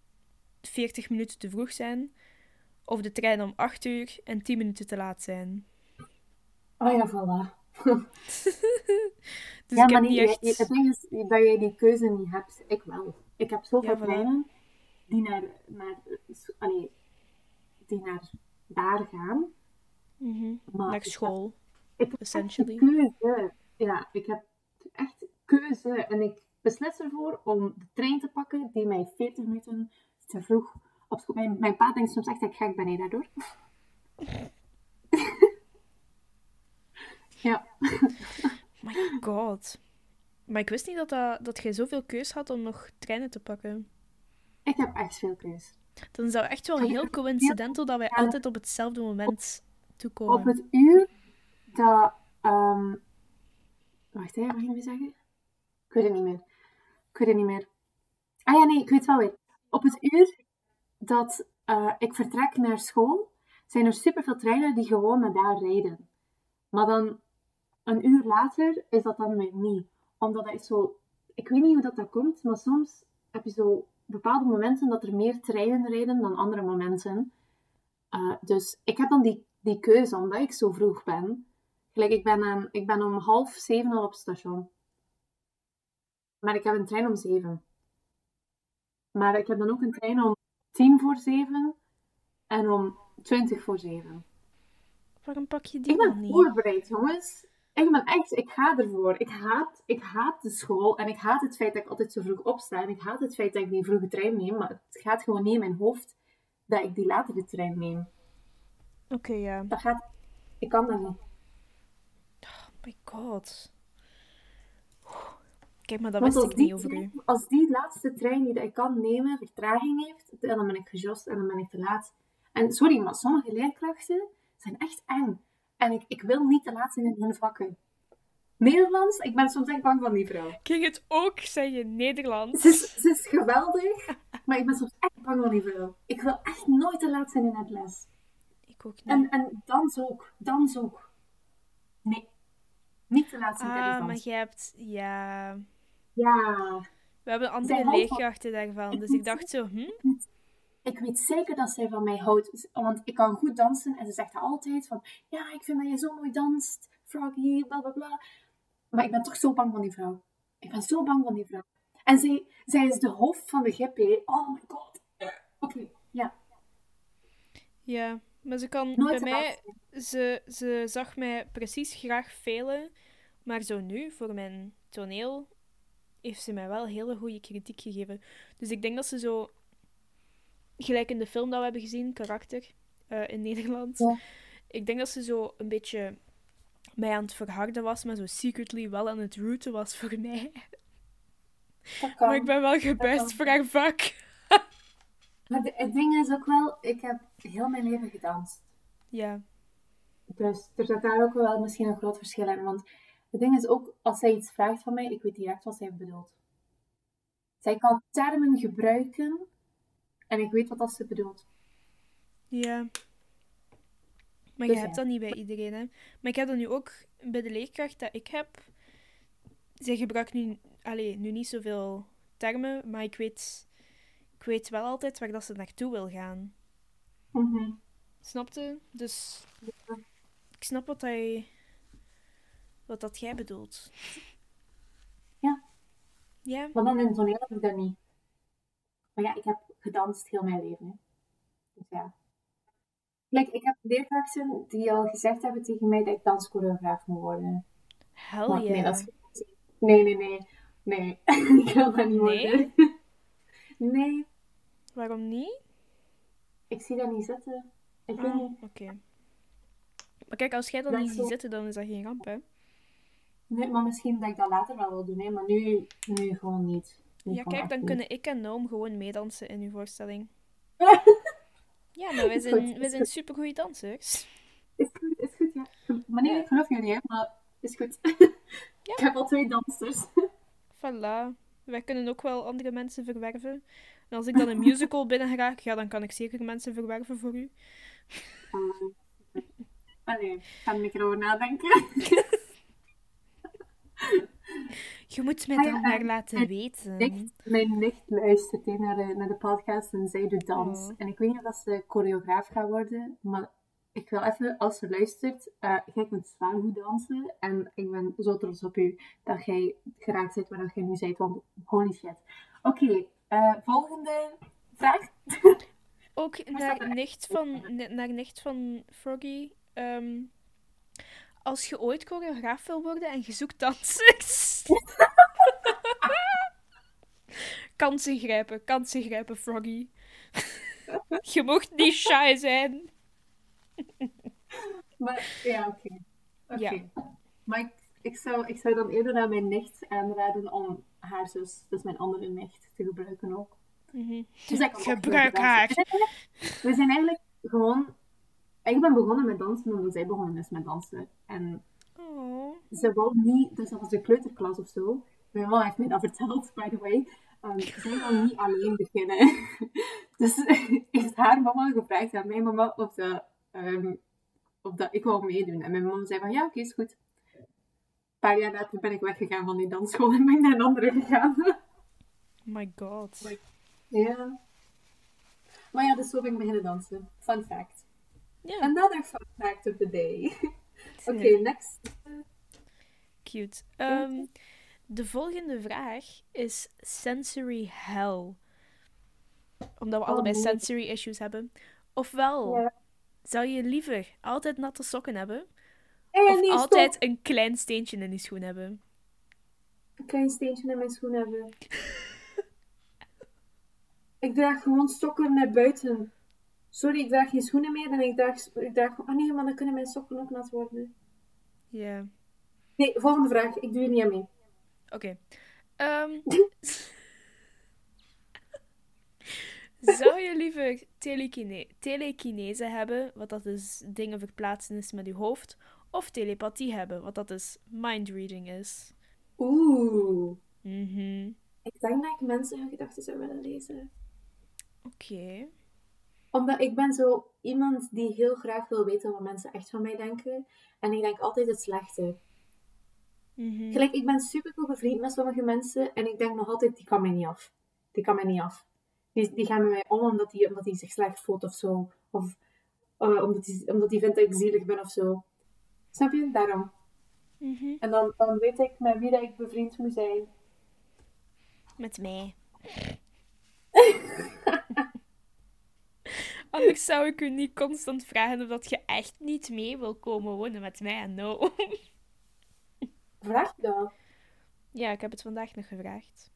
40 minuten te vroeg zijn. Of de trein om 8 uur en 10 minuten te laat zijn. Oh ja, voilà. [LAUGHS] dus ja, ik maar heb niet echt... het ding is dat jij die keuze niet hebt. Ik wel. Ik heb zoveel ja, die naar, naar, allee, die naar daar gaan. Mm naar school, ik heb, essentially. keuze. Ja, ik heb echt keuze. En ik beslis ervoor om de trein te pakken die mij 40 minuten te vroeg op school... Mijn, mijn pa denkt soms echt dat ik gek ben, daardoor. [LAUGHS] ja. My god. Maar ik wist niet dat, dat, dat jij zoveel keus had om nog treinen te pakken. Ik heb echt veel keus. Dan zou echt wel heel coincidental dat wij altijd op hetzelfde moment toekomen. Op het uur dat... Um... Wacht, hè, mag ik zeggen? Ik weet het niet meer. Ik weet het niet meer. Ah ja, nee, ik weet wel weer. Op het uur dat uh, ik vertrek naar school, zijn er superveel treinen die gewoon naar daar rijden. Maar dan een uur later is dat dan weer niet. Omdat dat is zo... Ik weet niet hoe dat, dat komt, maar soms heb je zo bepaalde momenten dat er meer treinen rijden dan andere momenten. Uh, dus ik heb dan die, die keuze, omdat ik zo vroeg ben. Gelijk, ik ben, aan, ik ben om half zeven al op het station. Maar ik heb een trein om zeven. Maar ik heb dan ook een trein om tien voor zeven en om twintig voor zeven. Waarom pak je die ik ben voorbereid, jongens ik ben echt, ik ga ervoor. Ik haat, ik haat de school en ik haat het feit dat ik altijd zo vroeg opsta. En ik haat het feit dat ik die vroege trein neem. Maar het gaat gewoon niet in mijn hoofd dat ik die latere trein neem. Oké, ja. Dat gaat, ik kan dat niet. Oh my god. Kijk, maar dat wist ik niet over u. Als die laatste trein die ik kan nemen vertraging heeft, dan ben ik gejost en dan ben ik te laat. En sorry, maar sommige leerkrachten zijn echt eng. En ik, ik wil niet te laat zijn in hun vakken. Nederlands, ik ben soms echt bang van die vrouw. Kijk het ook zeggen, Nederlands. Ze is, ze is geweldig, maar ik ben soms echt bang van die vrouw. Ik wil echt nooit te laat zijn in het les. Ik ook niet. En, en dans ook, dans ook. Nee, niet te laat zijn ah, Ah, maar je hebt, ja... Ja. We hebben andere leerkrachten daarvan, dus ik dacht zo, hm? Ik weet zeker dat zij van mij houdt. Want ik kan goed dansen. En ze zegt altijd van, ja, ik vind dat je zo mooi danst. Froggy, bla bla bla. Maar ik ben toch zo bang van die vrouw. Ik ben zo bang van die vrouw. En zij, zij is de hoofd van de GP. Oh my god. Oké, ja. Ja, maar ze kan bij mij... Ze, ze zag mij precies graag velen. Maar zo nu, voor mijn toneel, heeft ze mij wel hele goede kritiek gegeven. Dus ik denk dat ze zo gelijk in de film dat we hebben gezien, karakter uh, in Nederland. Ik denk dat ze zo een beetje mij aan het verharden was, maar zo secretly wel aan het rooten was voor [LAUGHS] mij. Maar ik ben wel gebuist voor haar vak. [LAUGHS] maar het ding is ook wel, ik heb heel mijn leven gedanst. Ja. Dus er zit daar ook wel misschien een groot verschil in. Want het ding is ook, als zij iets vraagt van mij, ik weet direct wat zij bedoelt. Zij kan termen gebruiken en ik weet wat dat ze bedoelt. Ja. Maar je dus hebt dat niet bij iedereen, hè. Maar ik heb dat nu ook bij de leerkracht dat ik heb. Zij gebruikt nu, allez, nu niet zoveel termen, maar ik weet, ik weet wel altijd waar dat ze naartoe wil gaan. Mm Snapte? Dus ik snap wat, hij, wat dat jij bedoelt. Ja. Ja. Maar dan in het toneel heb ik dat niet. Maar ja, ik heb gedanst heel mijn leven. Hè. Dus ja. Kijk, ik heb leerkrachten die al gezegd hebben tegen mij dat ik danschoreograaf moet worden. Hell yeah. Nee, dat is... nee, nee, nee. Nee, [LAUGHS] ik wil dat niet worden. nee. Waarom niet? Ik zie dat niet zitten. Ik weet ah, niet. Oké. Maar kijk, als jij dat Dat niet ziet zitten, dan is dat geen ramp, hè? Nee, maar misschien dat ik dat later wel wil doen, hè. Maar nu, nu gewoon niet. Ja, kijk, dan kunnen ik en Noam gewoon meedansen in uw voorstelling. [LAUGHS] Ja, maar wij zijn, goed, wij zijn supergoeie dansers. Is goed, is goed, ja. Maar nee, ik geloof jullie, hè. Maar is goed. Ik heb al twee dansers. Voilà. Wij kunnen ook wel andere mensen verwerven. En als ik dan een musical [LAUGHS] binnen raak, ja, dan kan ik zeker mensen verwerven voor u. Allee, ik ga er over nadenken. [LAUGHS] Je moet mij Ah dan maar en- laten en weten. mijn nicht luistert naar, de, naar de podcast en zij doet dans. Oh. En ik weet niet of ze choreograaf gaat worden, maar ik wil even, als ze luistert, eh jij kunt zwaar goed dansen. En ik ben zo trots op u dat jij geraakt bent waar jij nu bent, want holy shit. Oké, eh, volgende vraag. Ook [LAUGHS] naar nicht van, naar nicht van Froggy. ehm, als je ooit choreograaf wil worden en je zoekt dansers. [LAUGHS] kansen grijpen, kansen grijpen, Froggy. [LAUGHS] je mocht niet shy zijn. [LAUGHS] Maar ja, oké. Oké. Ja. Maar ik, ik, zou, ik zou dan eerder aan mijn nicht aanraden om haar zus, dus mijn andere nicht, te gebruiken ook. Dus ik kan ook Gebruik haar. We zijn eigenlijk gewoon... Ik ben begonnen met dansen omdat zij begonnen is met dansen. En Oh. ze wou niet... Dus dat was de kleuterklas of zo. Mijn mama heeft mij dat [LAUGHS] verteld, by the way. Um, zij wou niet alleen beginnen. [LAUGHS] dus [LAUGHS] heeft haar mama gevraagd aan mijn mama of, ehm, of dat ik wou meedoen. En mijn mama zei van, ja, oké, is goed. Een paar jaar later ben ik weggegaan van die dansschool en ben ik naar een andere gegaan. My god. Ja. Maar ja, dus zo ben ik beginnen dansen. Fun fact. Another fun fact of the day. [LAUGHS] Oké, next. cute. Ehm, de volgende vraag is sensory hell. Omdat we Oh, allebei nee. sensory issues hebben. Ofwel, Ja. zou je liever altijd natte sokken hebben? Hey, Of nee, altijd stop. een klein steentje in je schoen hebben? Een klein steentje in mijn schoen hebben. [LAUGHS] ik draag gewoon sokken naar buiten. Sorry, ik draag geen schoenen meer en ik draag... Ik draag oh nee, maar dan kunnen mijn sokken ook nat worden. Ja. Nee, volgende vraag. Ik doe er niet aan mee. Oké. Ehm, [LAUGHS] zou je liever telekine telekinese hebben, wat dat is dingen verplaatsen is met je hoofd, of telepathie hebben, wat dat is mindreading is? Oeh. Mhm. Ik denk dat ik mensen hun gedachten zou willen lezen. Oké. Omdat ik ben zo iemand die heel graag wil weten wat mensen echt van mij denken. En ik denk altijd het slechte. Mhm. Gelijk, ik ben super goed bevriend met sommige mensen. En ik denk nog altijd, die kan mij niet af. Die kan mij niet af. Die, die gaan met mij om omdat die, omdat die zich slecht voelt of zo. Of eh, omdat die, omdat die vindt dat ik zielig ben of zo. Snap je? Daarom. Mhm. En dan, dan weet ik met wie dat ik bevriend moet zijn. Met mij. Anders zou ik u niet constant vragen of dat je echt niet mee wil komen wonen met mij en no. Vraag dat? Ja, ik heb het vandaag nog gevraagd.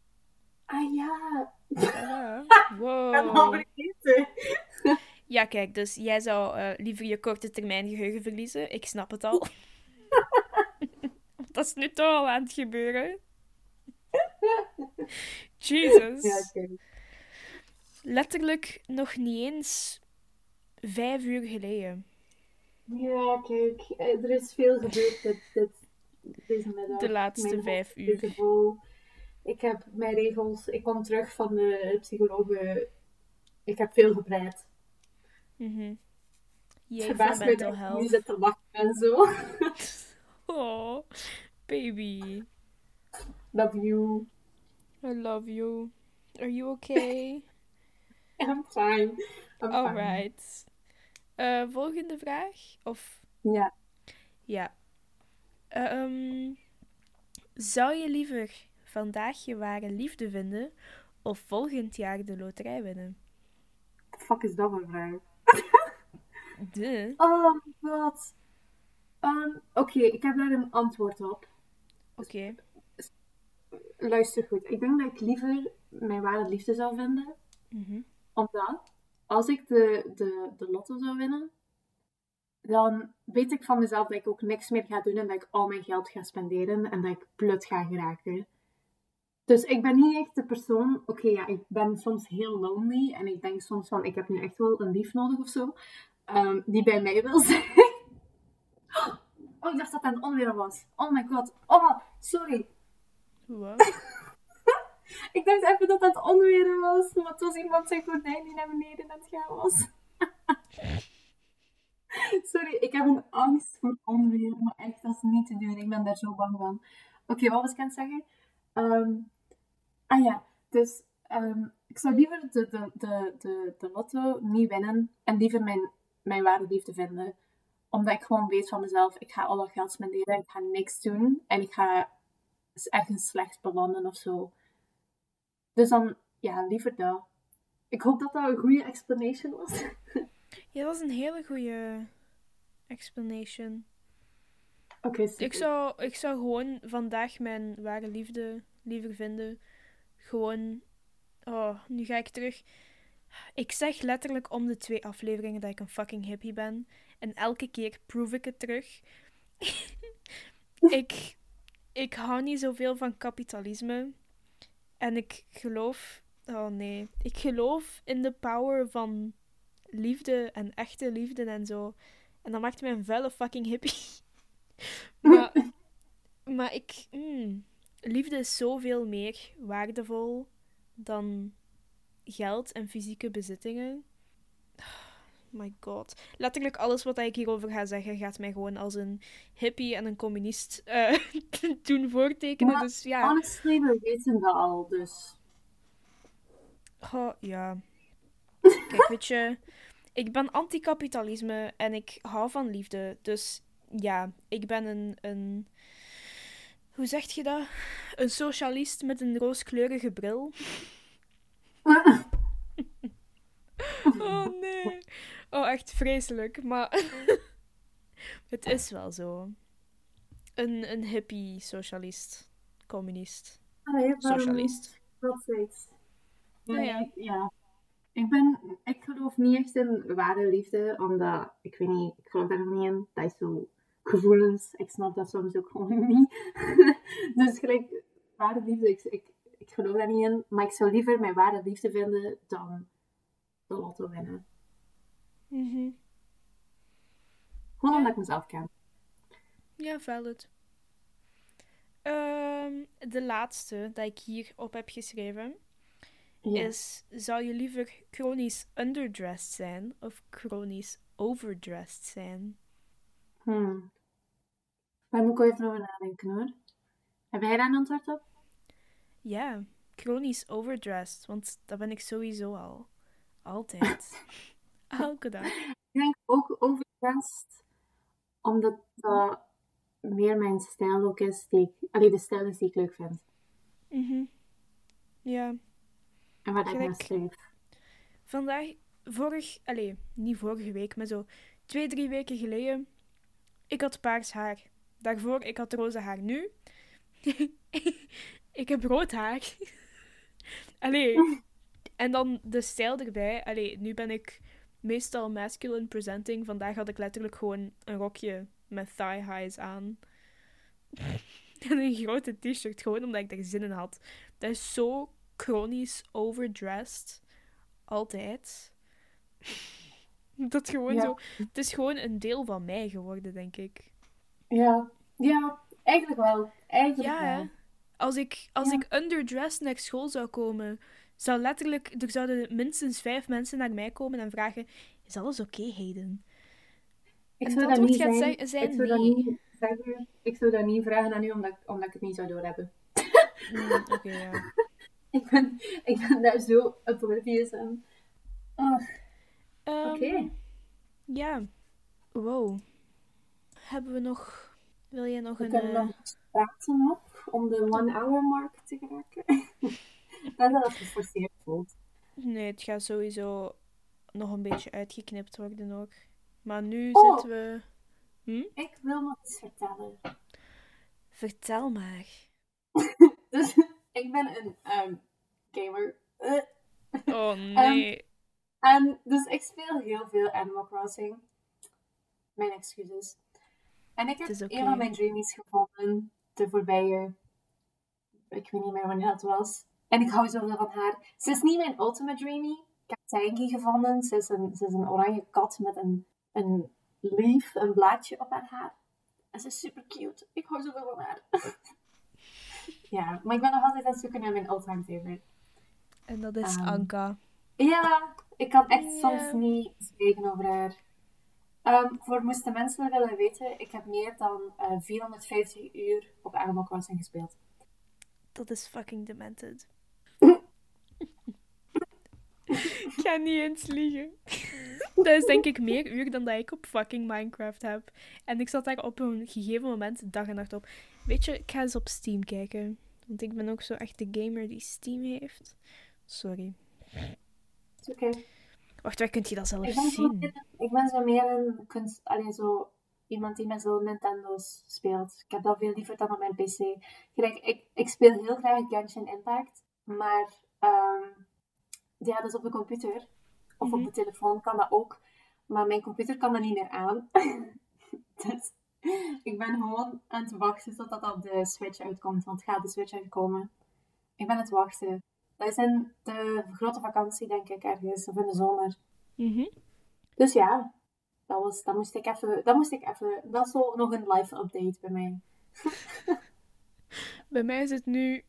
Ah ja. Ja. [LAUGHS] Ik al Wow. vergeten. [LAUGHS] Ja, kijk, dus jij zou eh, liever je korte termijn geheugen verliezen. Ik snap het al. [LAUGHS] dat is nu toch al aan het gebeuren. Jesus. Ja. Letterlijk nog niet eens vijf uur geleden. Ja, kijk. eh, Er is veel gebeurd dit, dit, deze middag. De laatste Mijn vijf uur. Ik heb mijn regels. Ik kom terug van de psycholoog. Ik heb veel gebreid. Mhm. Het Jij mental ik nu health. zit te lachen en zo. [LAUGHS] Oh, baby. Love you. I love you. Are you okay? [LAUGHS] I'm fine. I'm fine. Alright. Eh, volgende vraag? Of Ja. ja. Ehm, zou je liever vandaag je ware liefde vinden of volgend jaar de loterij winnen? What the fuck is dat voor een vraag? [LAUGHS] De. Oh my god. Ehm, Oké, ik heb daar een antwoord op. Oké. Luister goed. Ik denk dat ik liever mijn ware liefde zou vinden. Mhm. Omdat als ik de, de, de lotto zou winnen, dan weet ik van mezelf dat ik ook niks meer ga doen en dat ik al mijn geld ga spenderen en dat ik blut ga geraken. Dus ik ben niet echt de persoon, oké ja, ik ben soms heel lonely en ik denk soms van, ik heb nu echt wel een lief nodig of zo, ehm, die bij mij wil zijn. [GASPS] Oh, ik dacht dat dat een onweer was. Oh my god. Oh, sorry. Wat? [LAUGHS] [LAUGHS] Ik dacht even dat dat onweer was, maar het was iemand zijn gordijn die naar beneden aan het gaan was. [LAUGHS] Sorry, ik heb een angst voor onweer, maar echt, dat is niet te doen. Ik ben daar zo bang van. Oké, wat was ik aan het zeggen? Ehm, ah ja, dus ehm, ik zou liever de, de, de, de, de lotto niet winnen en liever mijn, mijn ware liefde vinden. Omdat ik gewoon weet van mezelf, ik ga al dat geld spenderen, ik ga niks doen en ik ga ergens slecht belanden of zo. Dus dan, ja, liever dat. Ik hoop dat dat een goede explanation was. [LAUGHS] Ja, dat is een hele goede explanation. Oké. Ik zou, ik zou gewoon vandaag mijn ware liefde liever vinden. Gewoon. Oh, nu ga ik terug. Ik zeg letterlijk om de twee afleveringen dat ik een fucking hippie ben. En elke keer prove ik het terug. [LAUGHS] ik, ik hou niet zoveel van kapitalisme. En ik geloof. Oh nee. Ik geloof in de power van liefde en echte liefde en zo. En dat maakt mij een vuile fucking hippie. [LAUGHS] maar, maar ik. mm, liefde is zoveel meer waardevol dan geld en fysieke bezittingen. My god. Letterlijk alles wat ik hierover ga zeggen gaat mij gewoon als een hippie en een communist eh, [LAUGHS] doen voortekenen. Maar dus ja. Honestly, we weten dat al, dus. Oh, ja. Kijk, weet je, ik ben anticapitalisme en ik hou van liefde. Dus ja, ik ben een, een. Hoe zeg je dat? Een socialist met een rooskleurige bril. [LAUGHS] [LAUGHS] Oh nee. Oh, echt vreselijk. Maar [LAUGHS] het is wel zo. Een, een hippie socialist. Communist. Allee, waarom Socialist. Dat zoiets. Ja, ja. Ik, ja. Ik ben, ik geloof niet echt in ware liefde, omdat, ik weet niet, ik geloof daar nog niet in. Dat is zo gevoelens, ik snap dat soms ook gewoon [LAUGHS] niet. dus gelijk, ware liefde, ik, ik, ik geloof daar niet in. Maar ik zou liever mijn ware liefde vinden dan de lotto winnen. Mhm. Gewoon omdat ik mezelf ken. Ja, valid. Ehm, de laatste dat ik hier op heb geschreven is: zou je liever chronisch underdressed zijn of chronisch overdressed zijn? Hmm. Daar moet ik even over nadenken hoor. Heb jij daar een antwoord op? Ja, chronisch overdressed, want dat ben ik sowieso al. Altijd. Elke dag. Ik denk ook overdressed, omdat dat meer mijn stijl ook is, die ik, allee, de stijl is die ik leuk vind. Mhm. Ja. En waar ik naar streef. Vandaag, vorig, allee, niet vorige week, maar zo twee, drie weken geleden, ik had paars haar. Daarvoor, ik had roze haar. Nu, [LAUGHS] ik heb rood haar. [LAUGHS] allee, [LAUGHS] en dan de stijl erbij. Allee, nu ben ik meestal masculine presenting. Vandaag had ik letterlijk gewoon een rokje met thigh highs aan. [LAUGHS] en een grote t-shirt, gewoon omdat ik daar zin in had. Dat is zo chronisch overdressed. Altijd. Dat gewoon Ja. zo. Het is gewoon een deel van mij geworden, denk ik. Ja, ja, eigenlijk wel. Eigenlijk Ja, wel. Als ik, als Ja. ik underdressed naar school zou komen, zou letterlijk, er zouden minstens vijf mensen naar mij komen en vragen: Is alles oké, Hayden? Ik En zou dat niet gaat zijn, ik zou dat nee. niet zeggen. Ik zou dat niet vragen aan u, omdat, ik- omdat ik het niet zou doorhebben. [LAUGHS] Mm, oké, ja. [LAUGHS] Ik ben, ik ben daar zo oblivious aan. Oh, Ehm, Oké. Ja. Wow. Hebben we nog. Wil jij nog we een. kunnen eh, nog praten nog om de one hour mark te geraken. [LAUGHS] dat het geforceerd voelt. Nee, het gaat sowieso nog een beetje uitgeknipt worden ook. Maar nu Oh. zitten we. Ik wil nog iets vertellen. Vertel maar. [LAUGHS] Dus ik ben een ehm, gamer. Oh [LAUGHS] nee. En dus ik speel heel veel Animal Crossing. mijn excuses. En ik heb een van mijn dreamies gevonden, de voorbije, ik weet niet meer wanneer dat was. En ik hou zoveel van haar. Ze is niet mijn ultimate dreamie. Ik heb Tanky gevonden. Ze is een, ze is een oranje kat met een, een leaf, een blaadje op haar haar. En ze is super cute. Ik hou zoveel van haar. [LAUGHS] ja, maar ik ben nog altijd aan het zoeken naar mijn all-time favorite. En dat is Ehm, Anka. Ja, ik kan echt soms niet spreken over haar. Ehm, voor moesten mensen willen weten, ik heb meer dan eh 450 uur op Animal Crossing gespeeld. Dat is fucking demented. [LAUGHS] ik ga niet eens liegen. [LAUGHS] dat is denk ik meer uur dan dat ik op fucking Minecraft heb. En ik zat daar op een gegeven moment dag en nacht op. Weet je, ik ga eens op Steam kijken. Want ik ben ook zo echt de gamer die Steam heeft. Sorry. Oké. Wacht, waar kunt je dat zelf Ik ben zo zien? meer, ik ben zo meer een kunst, alleen zo iemand die met zo'n Nintendo's speelt. Ik heb dat veel liever dan op mijn PC. Gelijk, ik, ik speel heel graag Genshin Impact, maar ehm, ja, dat is op de computer. Of Mhm. op de telefoon kan dat ook. Maar mijn computer kan dat niet meer aan. [LAUGHS] dus ik ben gewoon aan het wachten totdat dat op de Switch uitkomt. Want gaat de Switch uitkomen? Ik ben aan het wachten. Dat is in de grote vakantie, denk ik, ergens. Of in de zomer. Mhm. Dus ja, dat, was, dat moest ik even, dat moest ik even, dat is zo nog een live update bij mij. [LAUGHS] Bij mij is het nu...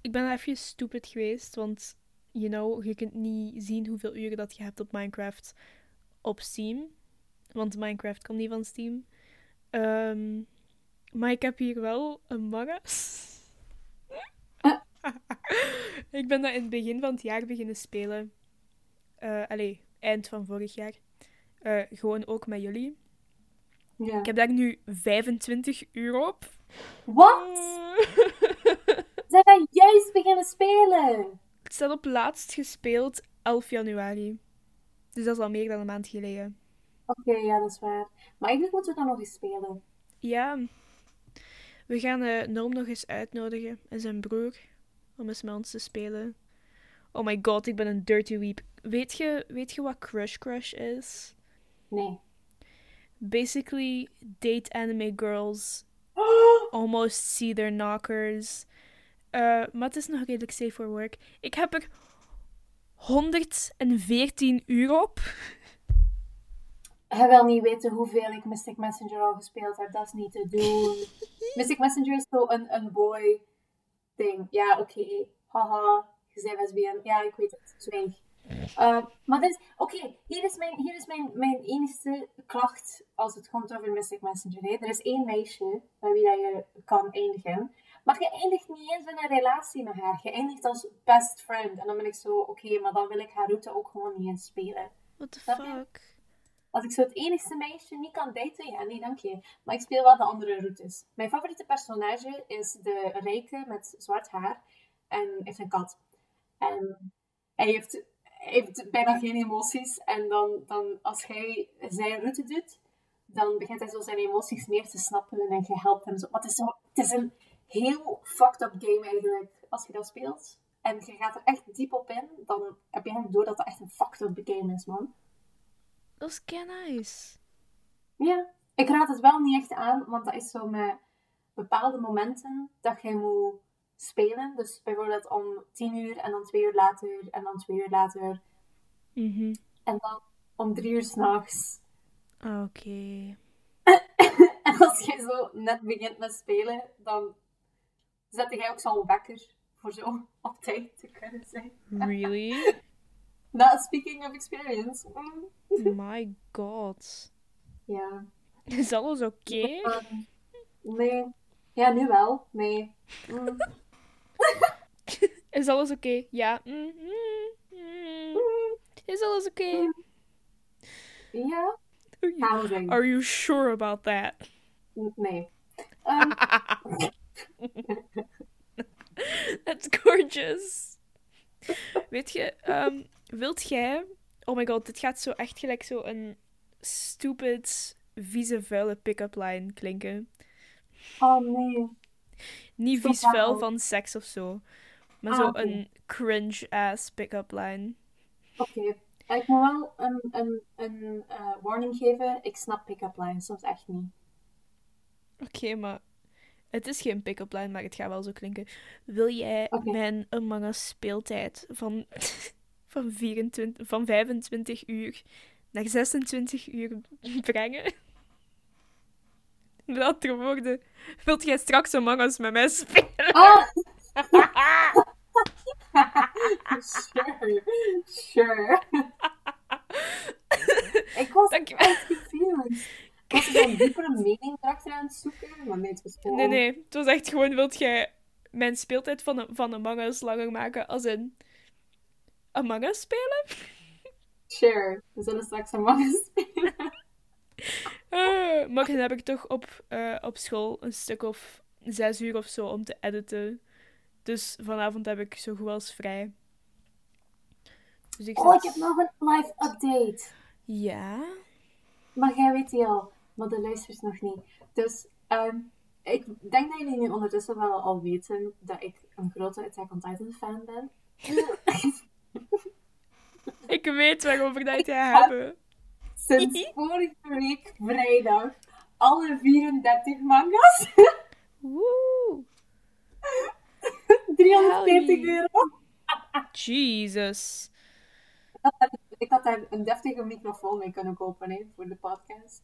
Ik ben even stupid geweest, want... You know, je kunt niet zien hoeveel uren dat je hebt op Minecraft op Steam. Want Minecraft komt niet van Steam. Ehm, maar ik heb hier wel een Magas. [LAUGHS] ik ben dat in het begin van het jaar beginnen spelen. Eh allee, eind van vorig jaar. Eh, gewoon ook met jullie. Ja. Ik heb daar nu 25 uur op. Wat? [LAUGHS] Zijn wij juist beginnen spelen? Het staat op laatst gespeeld 11 januari. Dus dat is al meer dan een maand geleden. Oké, ja, dat is waar. Maar eigenlijk moeten we dan nog eens spelen. Ja. We gaan eh Noom nog eens uitnodigen en zijn broer om eens met ons te spelen. Oh my god, ik ben een dirty weep. Weet je, weet je wat Crush Crush is? Nee. Basically, date anime girls [GASPS] almost see their knockers. Eh, maar het is nog redelijk safe for work. Ik heb er 114 uur op. Hij wil niet weten hoeveel ik Mystic Messenger al gespeeld heb. Dat is niet te doen. [LAUGHS] Mystic Messenger is zo een, een boy ding. Ja, oké. Haha. Je bent lesbian. Ja, ik weet het. Zwijg. Uh, maar dit is... Oké, hier is, mijn, hier is mijn, mijn enige klacht als het komt over Mystic Messenger. Hè. Er is één meisje bij wie dat je kan eindigen. Maar je eindigt niet eens in een relatie met haar. Je eindigt als best friend. En dan ben ik zo... Oké, maar dan wil ik haar route ook gewoon niet eens spelen. What the je? fuck? Als ik zo het enigste meisje niet kan daten, ja, nee, dank je. Maar ik speel wel de andere routes. Mijn favoriete personage is de rijke met zwart haar en heeft een kat. En hij heeft, hij heeft bijna geen emoties. En dan, dan als hij zijn route doet, dan begint hij zo zijn emoties meer te snappen en je helpt hem zo. Maar het is, zo, het is een heel fucked up game eigenlijk, als je dat speelt. En je gaat er echt diep op in, dan heb je eigenlijk door dat dat echt een fucked up game is, man. Dat is kei nice. Ja, ik raad het wel niet echt aan, want dat is zo met bepaalde momenten dat je moet spelen. Dus bijvoorbeeld om tien uur en dan twee uur later en dan twee uur later. Mhm. En dan om drie uur s'nachts. Oké. [LAUGHS] En als je zo net begint met spelen, dan zet jij ook zo'n wekker voor zo [LAUGHS] op tijd te kunnen zijn. Really? [LAUGHS] Nou, speaking of experience. mm, My god. Ja. Is alles oké? Ehm, nee. Ja, nu wel. Nee. Mm. [LAUGHS] Is alles oké? Ja. Mm, mm. Is alles oké? Ja, Are you-. Are you sure about that? Nee. Ehm, That's gorgeous. Weet je, ehm, wilt jij... Oh my god, dit gaat zo echt gelijk zo een stupid, vieze, vuile pick-up line klinken. oh nee. Niet vies vuil nou. van seks of zo. Maar Ah, zo oké. een cringe-ass pick-up line. Oké. Ik moet wel een, een, een eh, warning geven. Ik snap pick-up lines soms echt niet. Oké, maar het is geen pick-up line, maar het gaat wel zo klinken. Wil jij mijn Among Us speeltijd van, [LAUGHS] van, 24, van 25 uur naar 26 uur brengen? Met andere woorden, wilt jij straks Among Us met mij spelen? Ah! [LAUGHS] sure. Sure. [LAUGHS] ik was Dankjewel. confused. Was ik een diepere mening erachter aan het zoeken? Maar nee, het was gewoon... Nee, nee, het was echt gewoon, wilt jij mijn speeltijd van, van Among Us langer maken als in Among Us spelen? Sure. We zullen straks een man spelen. Eh, maar dan heb ik toch op, eh, op school een stuk of zes uur of zo om te editen. Dus vanavond heb ik zo goed als vrij. Dus ik Oh, ik heb nog een live update. Ja? Maar jij weet die al, maar de luisteraars nog niet. Dus ehm, ik denk dat jullie nu ondertussen wel al weten dat ik een grote Attack on Titan fan ben. [LAUGHS] Ik weet waarover dat jij hebben. Sinds [LAUGHS] vorige week vrijdag alle 34 manga's. Woe! 340 Hell euro. Jesus. Ik had daar een deftige microfoon mee kunnen kopen hè, voor de podcast.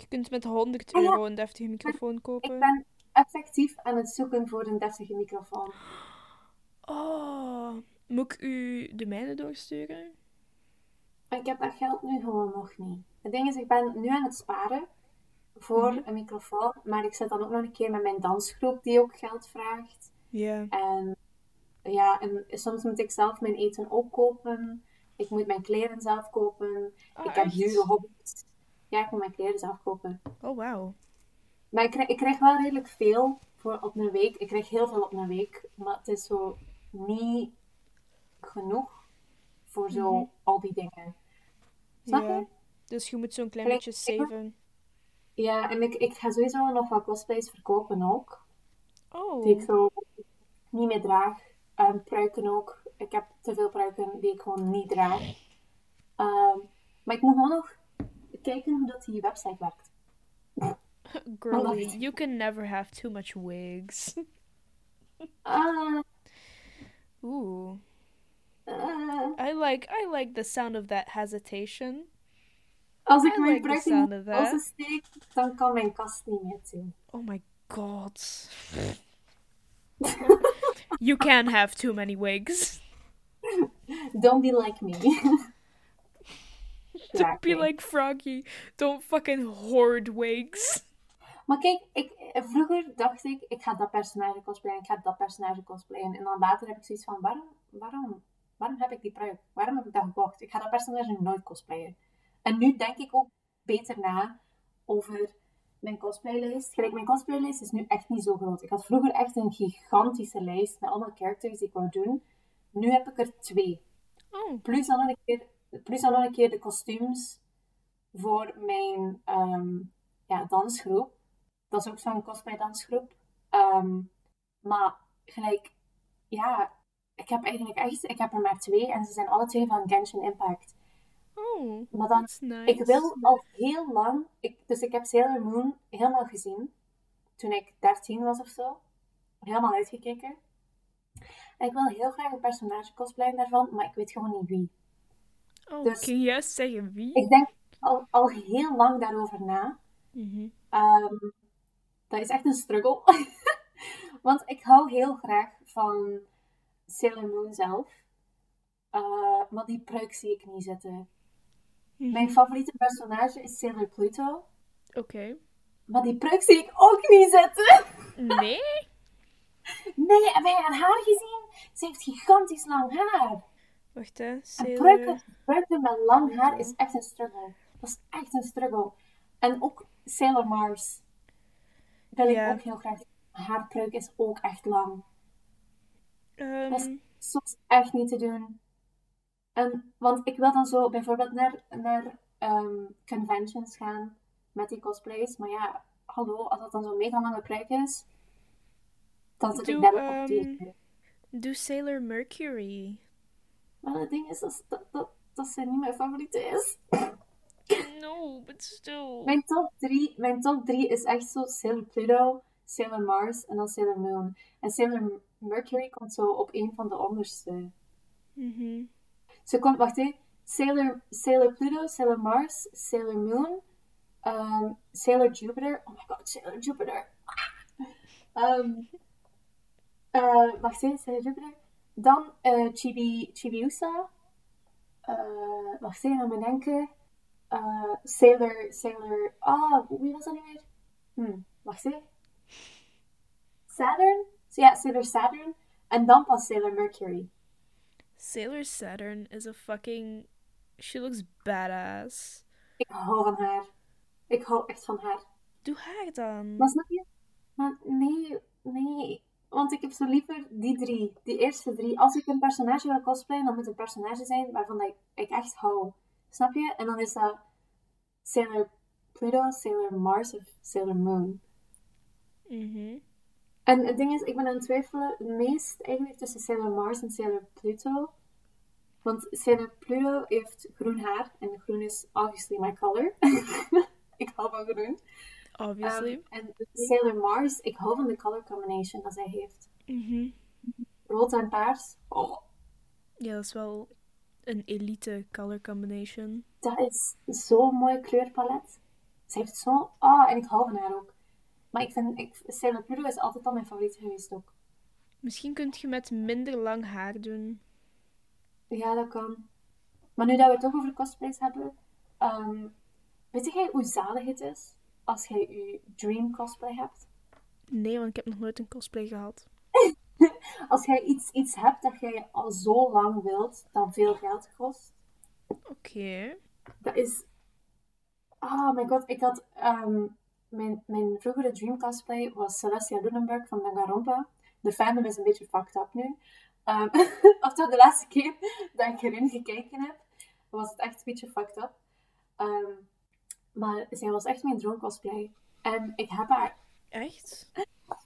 Je kunt met 100 Ah, ja. euro een deftige microfoon Ik kopen. ben effectief aan het zoeken voor een deftige microfoon. Oh, moet ik u de mijne doorsturen? Ik heb dat geld nu gewoon nog niet. Het ding is, ik ben nu aan het sparen voor Mhm. een microfoon. Maar ik zit dan ook nog een keer met mijn dansgroep die ook geld vraagt. Ja. En ja, en soms moet ik zelf mijn eten ook kopen. Ik moet mijn kleren zelf kopen. Oh, ik heb nieuwe hobby's. Ja, ik moet mijn kleren zelf kopen. Oh, wauw. Maar ik krijg, ik krijg wel redelijk veel voor op een week. Ik krijg heel veel op een week. Maar het is zo niet genoeg voor zo Mhm. al die dingen. Snap je? Ja. Dus je moet zo'n klein beetje saven. Ja, en ik, ik ga sowieso nog wat cosplays verkopen ook. Oh. Die ik zo niet meer draag. En pruiken ook. Ik heb te veel pruiken die ik gewoon niet draag. Ehm, maar ik moet gewoon nog kijken hoe dat die website werkt. [LAUGHS] Wacht. you can never have too much wigs. [LAUGHS] Ah, Ooh. ah. I like I like the sound of that hesitation. als ik I mijn like the pruik in sound mijn of that. steek, dan kan mijn kast niet meer toe. Oh my god. [LAUGHS] you can't have too many wigs. Don't be like me. Don't be like Froggy. Don't fucking hoard wigs. Maar kijk, ik, vroeger dacht ik, ik ga dat personage cosplayen, ik ga dat personage cosplayen. En dan later heb ik zoiets van, waarom, waarom, waarom heb ik die pruik? Waarom heb ik dat gekocht? Ik ga dat personage nooit cosplayen. En nu denk ik ook beter na over mijn cosplaylijst. Gelijk, mijn cosplaylijst is nu echt niet zo groot. Ik had vroeger echt een gigantische lijst met allemaal characters die ik wou doen. Nu heb ik er twee. Oh. Plus dan een keer, plus dan nog een keer de kostuums voor mijn ehm, ja, dansgroep. Dat is ook zo'n cosplay dansgroep. Ehm, maar gelijk, ja, ik heb eigenlijk echt, ik heb er maar twee en ze zijn alle twee van Genshin Impact. Oh. Maar dan, nice. ik wil al heel lang, ik, dus ik heb Sailor Moon helemaal gezien toen ik 13 was of zo. Helemaal uitgekeken. En ik wil heel graag een personage cosplayen daarvan, maar ik weet gewoon niet wie. Oh, dus- kun je juist zeggen wie? Ik denk al, al heel lang daarover na. Mhm. Ehm, dat is echt een struggle. [LAUGHS] Want ik hou heel graag van Sailor Moon zelf. Eh, maar die pruik zie ik niet zitten. Mhm. Mijn favoriete personage is Sailor Pluto. Oké. Maar die pruik zie ik ook niet zitten. [LAUGHS] Nee? Nee, heb jij haar haar gezien? Ze heeft gigantisch lang haar. Wacht hè. Sailor... pruiken, met lang haar is echt een struggle. Dat is echt een struggle. En ook Sailor Mars. Wil ik ook heel graag. Haar pruik is ook echt lang. Ehm, Dat is soms echt niet te doen. En, want ik wil dan zo bijvoorbeeld naar, naar ehm, conventions gaan met die cosplays. Maar ja, hallo, als dat dan zo'n mega lange pruik is, dan zit ik daar ook ehm, op tegen. Doe Sailor Mercury. Maar het ding is, dat, dat, dat, dat ze niet mijn favoriete is. No, but still. Mijn top 3 mijn top drie is echt zo Sailor Pluto, Sailor Mars en dan Sailor Moon. En Sailor Mercury komt zo op een van de onderste. Mhm. Ze komt, wacht even. Sailor, Sailor Pluto, Sailor Mars, Sailor Moon, um, Sailor Jupiter. Oh my god, Sailor Jupiter. Um, uh, wacht even, Sailor Jupiter. Dan uh, Chibi, Chibiusa. Uh, wacht even, aan mijn denken. Uh, Sailor, Sailor... Ah, wie was dat nu weer? Hm, wacht even. Saturn? Ja, Sailor Saturn. En dan pas Sailor Mercury. Sailor Saturn is a fucking. She looks badass. Ik hou van haar. Ik hou echt van haar. Doe haar dan. Maar snap je? Maar nee, nee. Want ik heb zo liever die drie, die eerste drie. Als ik een personage wil cosplayen, dan moet het een personage zijn waarvan ik, ik echt hou. Snap je? En dan is dat Sailor Pluto, Sailor Mars of Sailor Moon. Mhm. En het ding is, ik ben aan het twijfelen het meest eigenlijk tussen Sailor Mars en Sailor Pluto. Want Sailor Pluto heeft groen haar en groen is obviously my color. [LAUGHS] ik hou van groen. Obviously. Um, en Sailor Mars, ik hou van de color combination dat zij heeft. Mhm. Rood en paars. Oh, Ja, dat is wel een elite color combination. dat is zo'n mooi kleurpalet. Ze heeft zo... Ah, en ik hou van haar ook. Maar ik vind... Ik, Sailor Pluto is altijd al mijn favoriet geweest ook. Misschien kunt je met minder lang haar doen. Ja, dat kan. Maar nu dat we het toch over cosplays hebben... ehm, weet jij hoe zalig het is als jij je dream cosplay hebt? Nee, want ik heb nog nooit een cosplay gehad. [LAUGHS] Als jij iets, iets hebt dat jij al zo lang wilt, dat veel geld kost. Oké. Dat is... Oh my god, ik had... ehm, mijn, mijn vroegere dream cosplay was Celestia Lunenburg van Danganronpa. De fandom is een beetje fucked up nu. Ehm [LAUGHS] of toch de laatste keer dat ik erin gekeken heb, was het echt een beetje fucked up. Ehm, maar zij was echt mijn droom cosplay. En ik heb haar... Echt?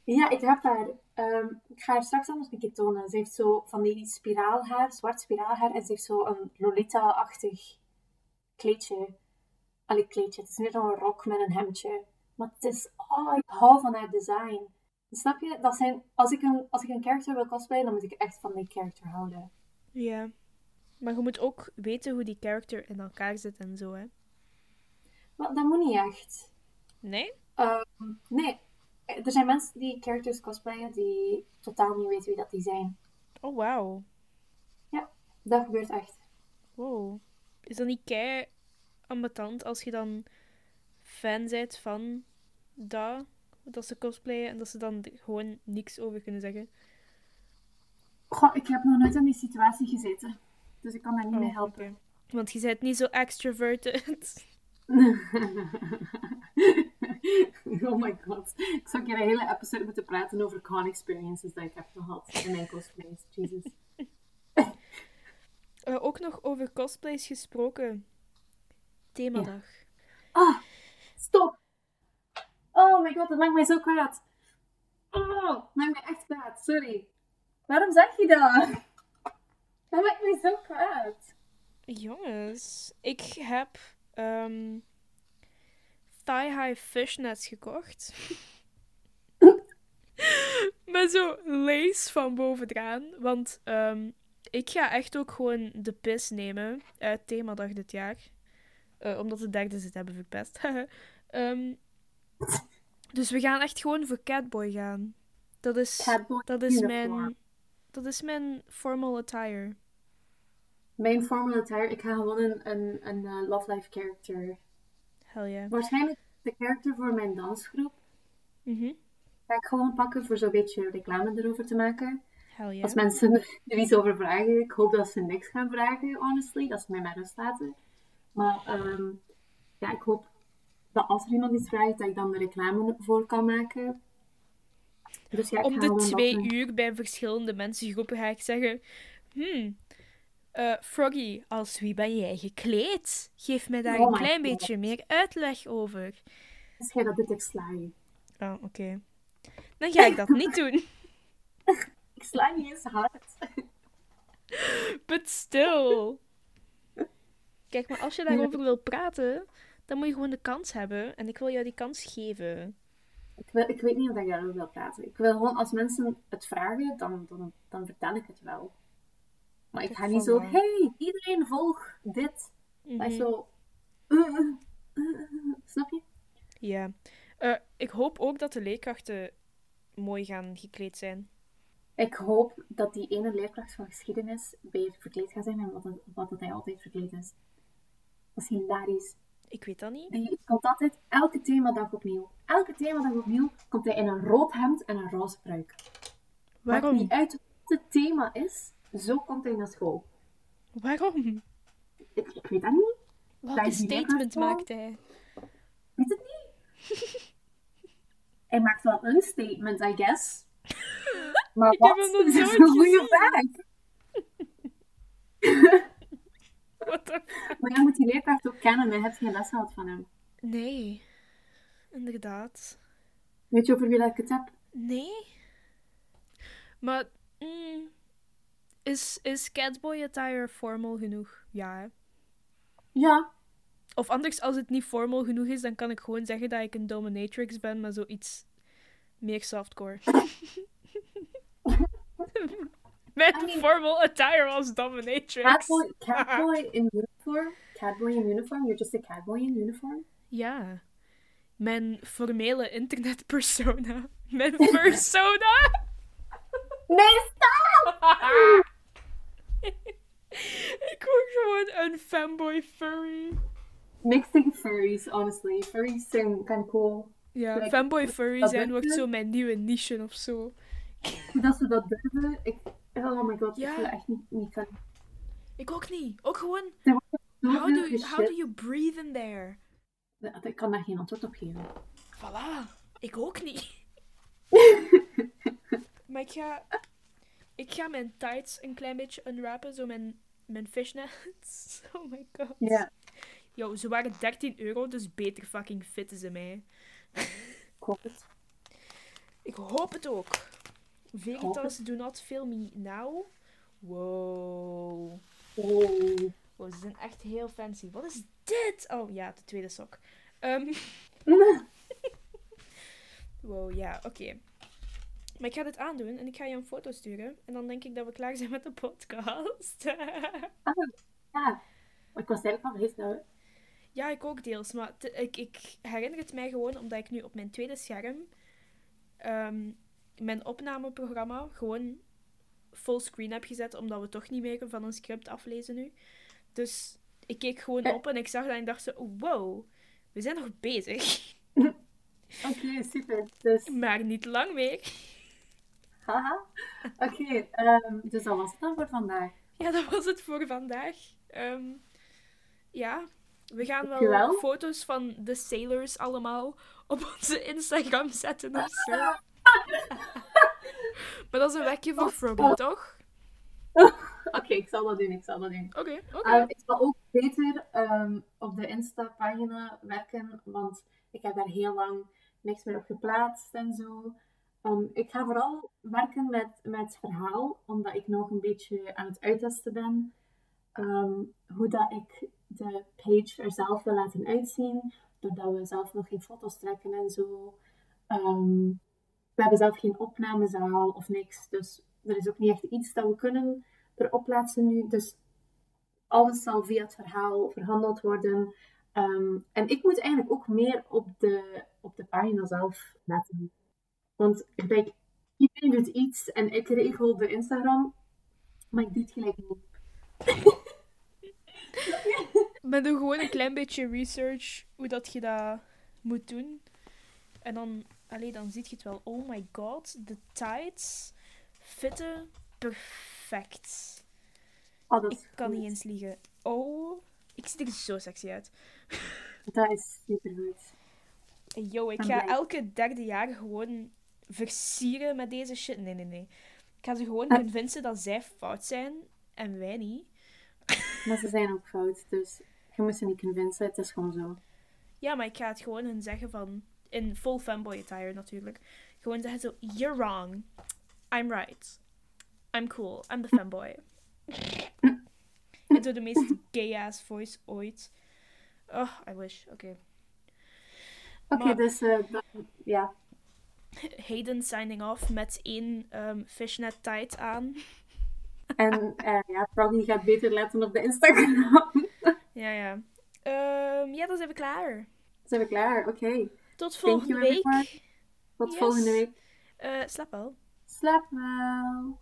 Ja, ik heb haar... ehm, ik ga haar straks anders een keer tonen. Ze heeft zo van die spiraalhaar, zwart spiraalhaar. En ze heeft zo een Lolita-achtig kleedje. Allee, kleedje. Het is meer zo'n rok met een hemdje. Maar het is... Oh, ik hou van haar design. Snap je? Dat zijn, als, ik een, als ik een character wil cosplayen, dan moet ik echt van die character houden. Ja. Maar je moet ook weten hoe die character in elkaar zit en zo, hè. Maar dat moet niet echt. Nee? Ehm, nee. Er zijn mensen die characters cosplayen die totaal niet weten wie dat die zijn. Oh, wauw. Dat gebeurt echt. Wow. Is dat niet kei ambetant als je dan fan bent van dat, dat ze cosplayen en dat ze dan gewoon niks over kunnen zeggen? Goh, ik heb nog nooit in die situatie gezeten. Dus ik kan daar niet Oh, mee helpen. Want je bent niet zo extroverted. [LAUGHS] oh my god. Ik zou een keer een hele episode moeten praten over con experiences dat ik heb gehad in mijn cosplays. Jesus. [LAUGHS] Eh, ook nog over cosplays gesproken. Themadag. Ah, stop. Oh my god, dat maakt mij zo kwaad. Oh, dat maakt mij echt kwaad. Sorry. Waarom zeg je dat? Dat maakt mij zo kwaad. Jongens, ik heb ehm thigh-high fishnets gekocht. [LAUGHS] Met zo lace van bovenaan. Want ehm, ik ga echt ook gewoon de pis nemen uit themadag dit jaar. Eh, omdat de derde ze het hebben verpest. [LAUGHS] Ehm, dus we gaan echt gewoon voor Catboy gaan. Dat is, Catboy dat is, uniform. mijn, dat is mijn formal attire. Mijn formal attire, ik ga gewoon een, een, een eh, Love Life character. Hell yeah. Waarschijnlijk de character voor mijn dansgroep. Mhm. Ga ik gewoon pakken voor zo'n beetje reclame erover te maken. Hell yeah. Als mensen [LAUGHS] er iets over vragen, ik hoop dat ze niks gaan vragen, honestly. Dat ze mij met rust laten. Maar ehm, ja, ik hoop dat als er iemand iets vraagt, dat ik dan de reclame voor kan maken. Dus ja, ik Om ga de twee uur bij verschillende mensengroepen ga ik zeggen: Hmm, eh, Froggy, als wie ben jij gekleed? Geef mij daar Oh een klein God. beetje meer uitleg over. Als jij dat doet, ik sla je. Oh, oké. Dan ga ik dat niet [LAUGHS] doen. Ik sla niet eens hard. [LAUGHS] But still. Kijk, maar als je daarover wil praten, dan moet je gewoon de kans hebben. En ik wil jou die kans geven. Ik, wil, ik weet niet of ik daarover wil praten. Ik wil gewoon, als mensen het vragen, dan, dan, dan vertel ik het wel. Maar ik ga niet zo, waar. hey, iedereen volg dit. Mhm. zo... uh, uh, uh, snap je? Ja. Eh, ik hoop ook dat de leerkrachten mooi gaan gekleed zijn. Ik hoop dat die ene leerkracht van geschiedenis weer verkleed gaat zijn en wat, het, wat het hij altijd verkleed is. Dat is hilarisch. Ik weet dat niet. Die komt altijd elke themadag opnieuw. Elke themadag opnieuw komt hij in een rood hemd en een roze pruik. Maakt Waarom? niet uit wat het thema is, zo komt hij naar school. Waarom? Ik, ik weet dat niet. Welke die statement maakt hij? Weet het niet. hij maakt wel een statement, I guess. [LAUGHS] Maar Ik heb wat? hem nog nooit een goede vraag. [LAUGHS] Maar je moet die leerkracht ook kennen. Hij heeft geen les gehad van hem. Nee. Inderdaad. Weet je over wie dat ik het heb? Nee. Maar... mm, is, is Catboy attire formal genoeg? Ja. hè. Ja. Of anders, als het niet formal genoeg is, dan kan ik gewoon zeggen dat ik een dominatrix ben, maar zoiets meer softcore. [LAUGHS] Met I mean- formal attire als dominatrix. Catboy, [LAUGHS] catboy in uniform. Catboy in uniform. You're just a catboy in uniform. Ja. Mijn formele internetpersona. [LAUGHS] Mijn persona. Nee, stop! [LAUGHS] ik word gewoon een fanboy furry. Niks tegen furries, honestly. Furries zijn kind of cool. Ja, Like, fanboy furry dat zijn wordt zo mijn nieuwe niche of zo. Dat ze dat durven, ik... Oh my god, Ja. ik wil echt niet, niet kunnen. Ik ook niet. Ook gewoon, how do, how do you breathe in there? Ik kan daar geen antwoord op geven. Voilà. Ik ook niet. [LAUGHS] maar ik ga... Ik ga mijn tights een klein beetje unwrappen. Zo mijn, mijn fishnets. [LAUGHS] Oh my god. Ja, Yo, ze waren 13 euro, dus beter fucking fitten ze mij. ik hoop het. Ik hoop het ook. Veritas, do not fail me now. Wow. Oh. Wow, ze zijn echt heel fancy. Wat is dit? Oh ja, de tweede sok. Ehm, [LAUGHS] wow, ja, oké. Maar ik ga dit aandoen en ik ga je een foto sturen. En dan denk ik dat we klaar zijn met de podcast. [LAUGHS] Ja, maar ik was eigenlijk al vergeten we... ja, ik ook deels. Maar te- ik, ik herinner het mij gewoon omdat ik nu op mijn tweede scherm ehm, mijn opnameprogramma gewoon fullscreen heb gezet. Omdat we toch niet meer van een script aflezen nu. Dus ik keek gewoon Eh. op en ik zag dat en ik dacht zo, wow, we zijn nog bezig. [LAUGHS] Oké, super. Dus, Maar niet lang meer. Haha. Oké, ehm, dus dat was het dan voor vandaag. Ja, dat was het voor vandaag. Ehm, ja, we gaan wel foto's van de sailors allemaal op onze Instagram zetten of zo. [LAUGHS] maar dat is een wekje voor Froggy, toch? [LAUGHS] Oké, ik zal dat doen, ik zal dat doen. Oké, oké. Ehm, ik zal ook beter op de Insta-pagina werken, want ik heb daar heel lang niks meer op geplaatst en zo. Ik ga vooral werken met, met verhaal, omdat ik nog een beetje aan het uittesten ben. Ehm, hoe dat ik de page er zelf wil laten uitzien, doordat we zelf nog geen foto's trekken en zo. Ehm, we hebben zelf geen opnamezaal of niks, dus er is ook niet echt iets dat we kunnen erop plaatsen nu. Dus alles zal via het verhaal verhandeld worden. Ehm, en ik moet eigenlijk ook meer op de, op de pagina zelf letten. Want kijk, iedereen doet iets en ik regel de Instagram, maar ik doe het gelijk niet. [LAUGHS] Maar doe gewoon een klein beetje research hoe dat je dat moet doen. En dan, allee, dan zie je het wel. Oh my god, de tights fitten perfect. Oh, dat is Ik kan goed. niet eens liegen. Oh, ik zie er zo sexy uit. Dat is supergoed. Yo, ik ga elke derde jaar gewoon versieren met deze shit. Nee, nee, nee. Ik ga ze gewoon Ah. convincen dat zij fout zijn en wij niet. Maar ze zijn ook fout, dus je moet ze niet convincen, het is gewoon zo. Ja, maar ik ga het gewoon hun zeggen van... In full fanboy attire natuurlijk. Gewoon zeggen zo... You're wrong. I'm right. I'm cool. I'm the fanboy. It's door de meest gay-ass voice ooit. Oh, I wish. Oké. Oké, dus eh, ja. Hayden signing off met één ehm, fishnet tight aan. En eh, ja, Froggy gaat beter letten op de Instagram. [LAUGHS] Ja, ja. Ehm, ja, dan zijn we klaar. Zijn we klaar? Oké. Tot volgende week. Tot Yes. volgende week. Eh, slaap wel. Slaap wel.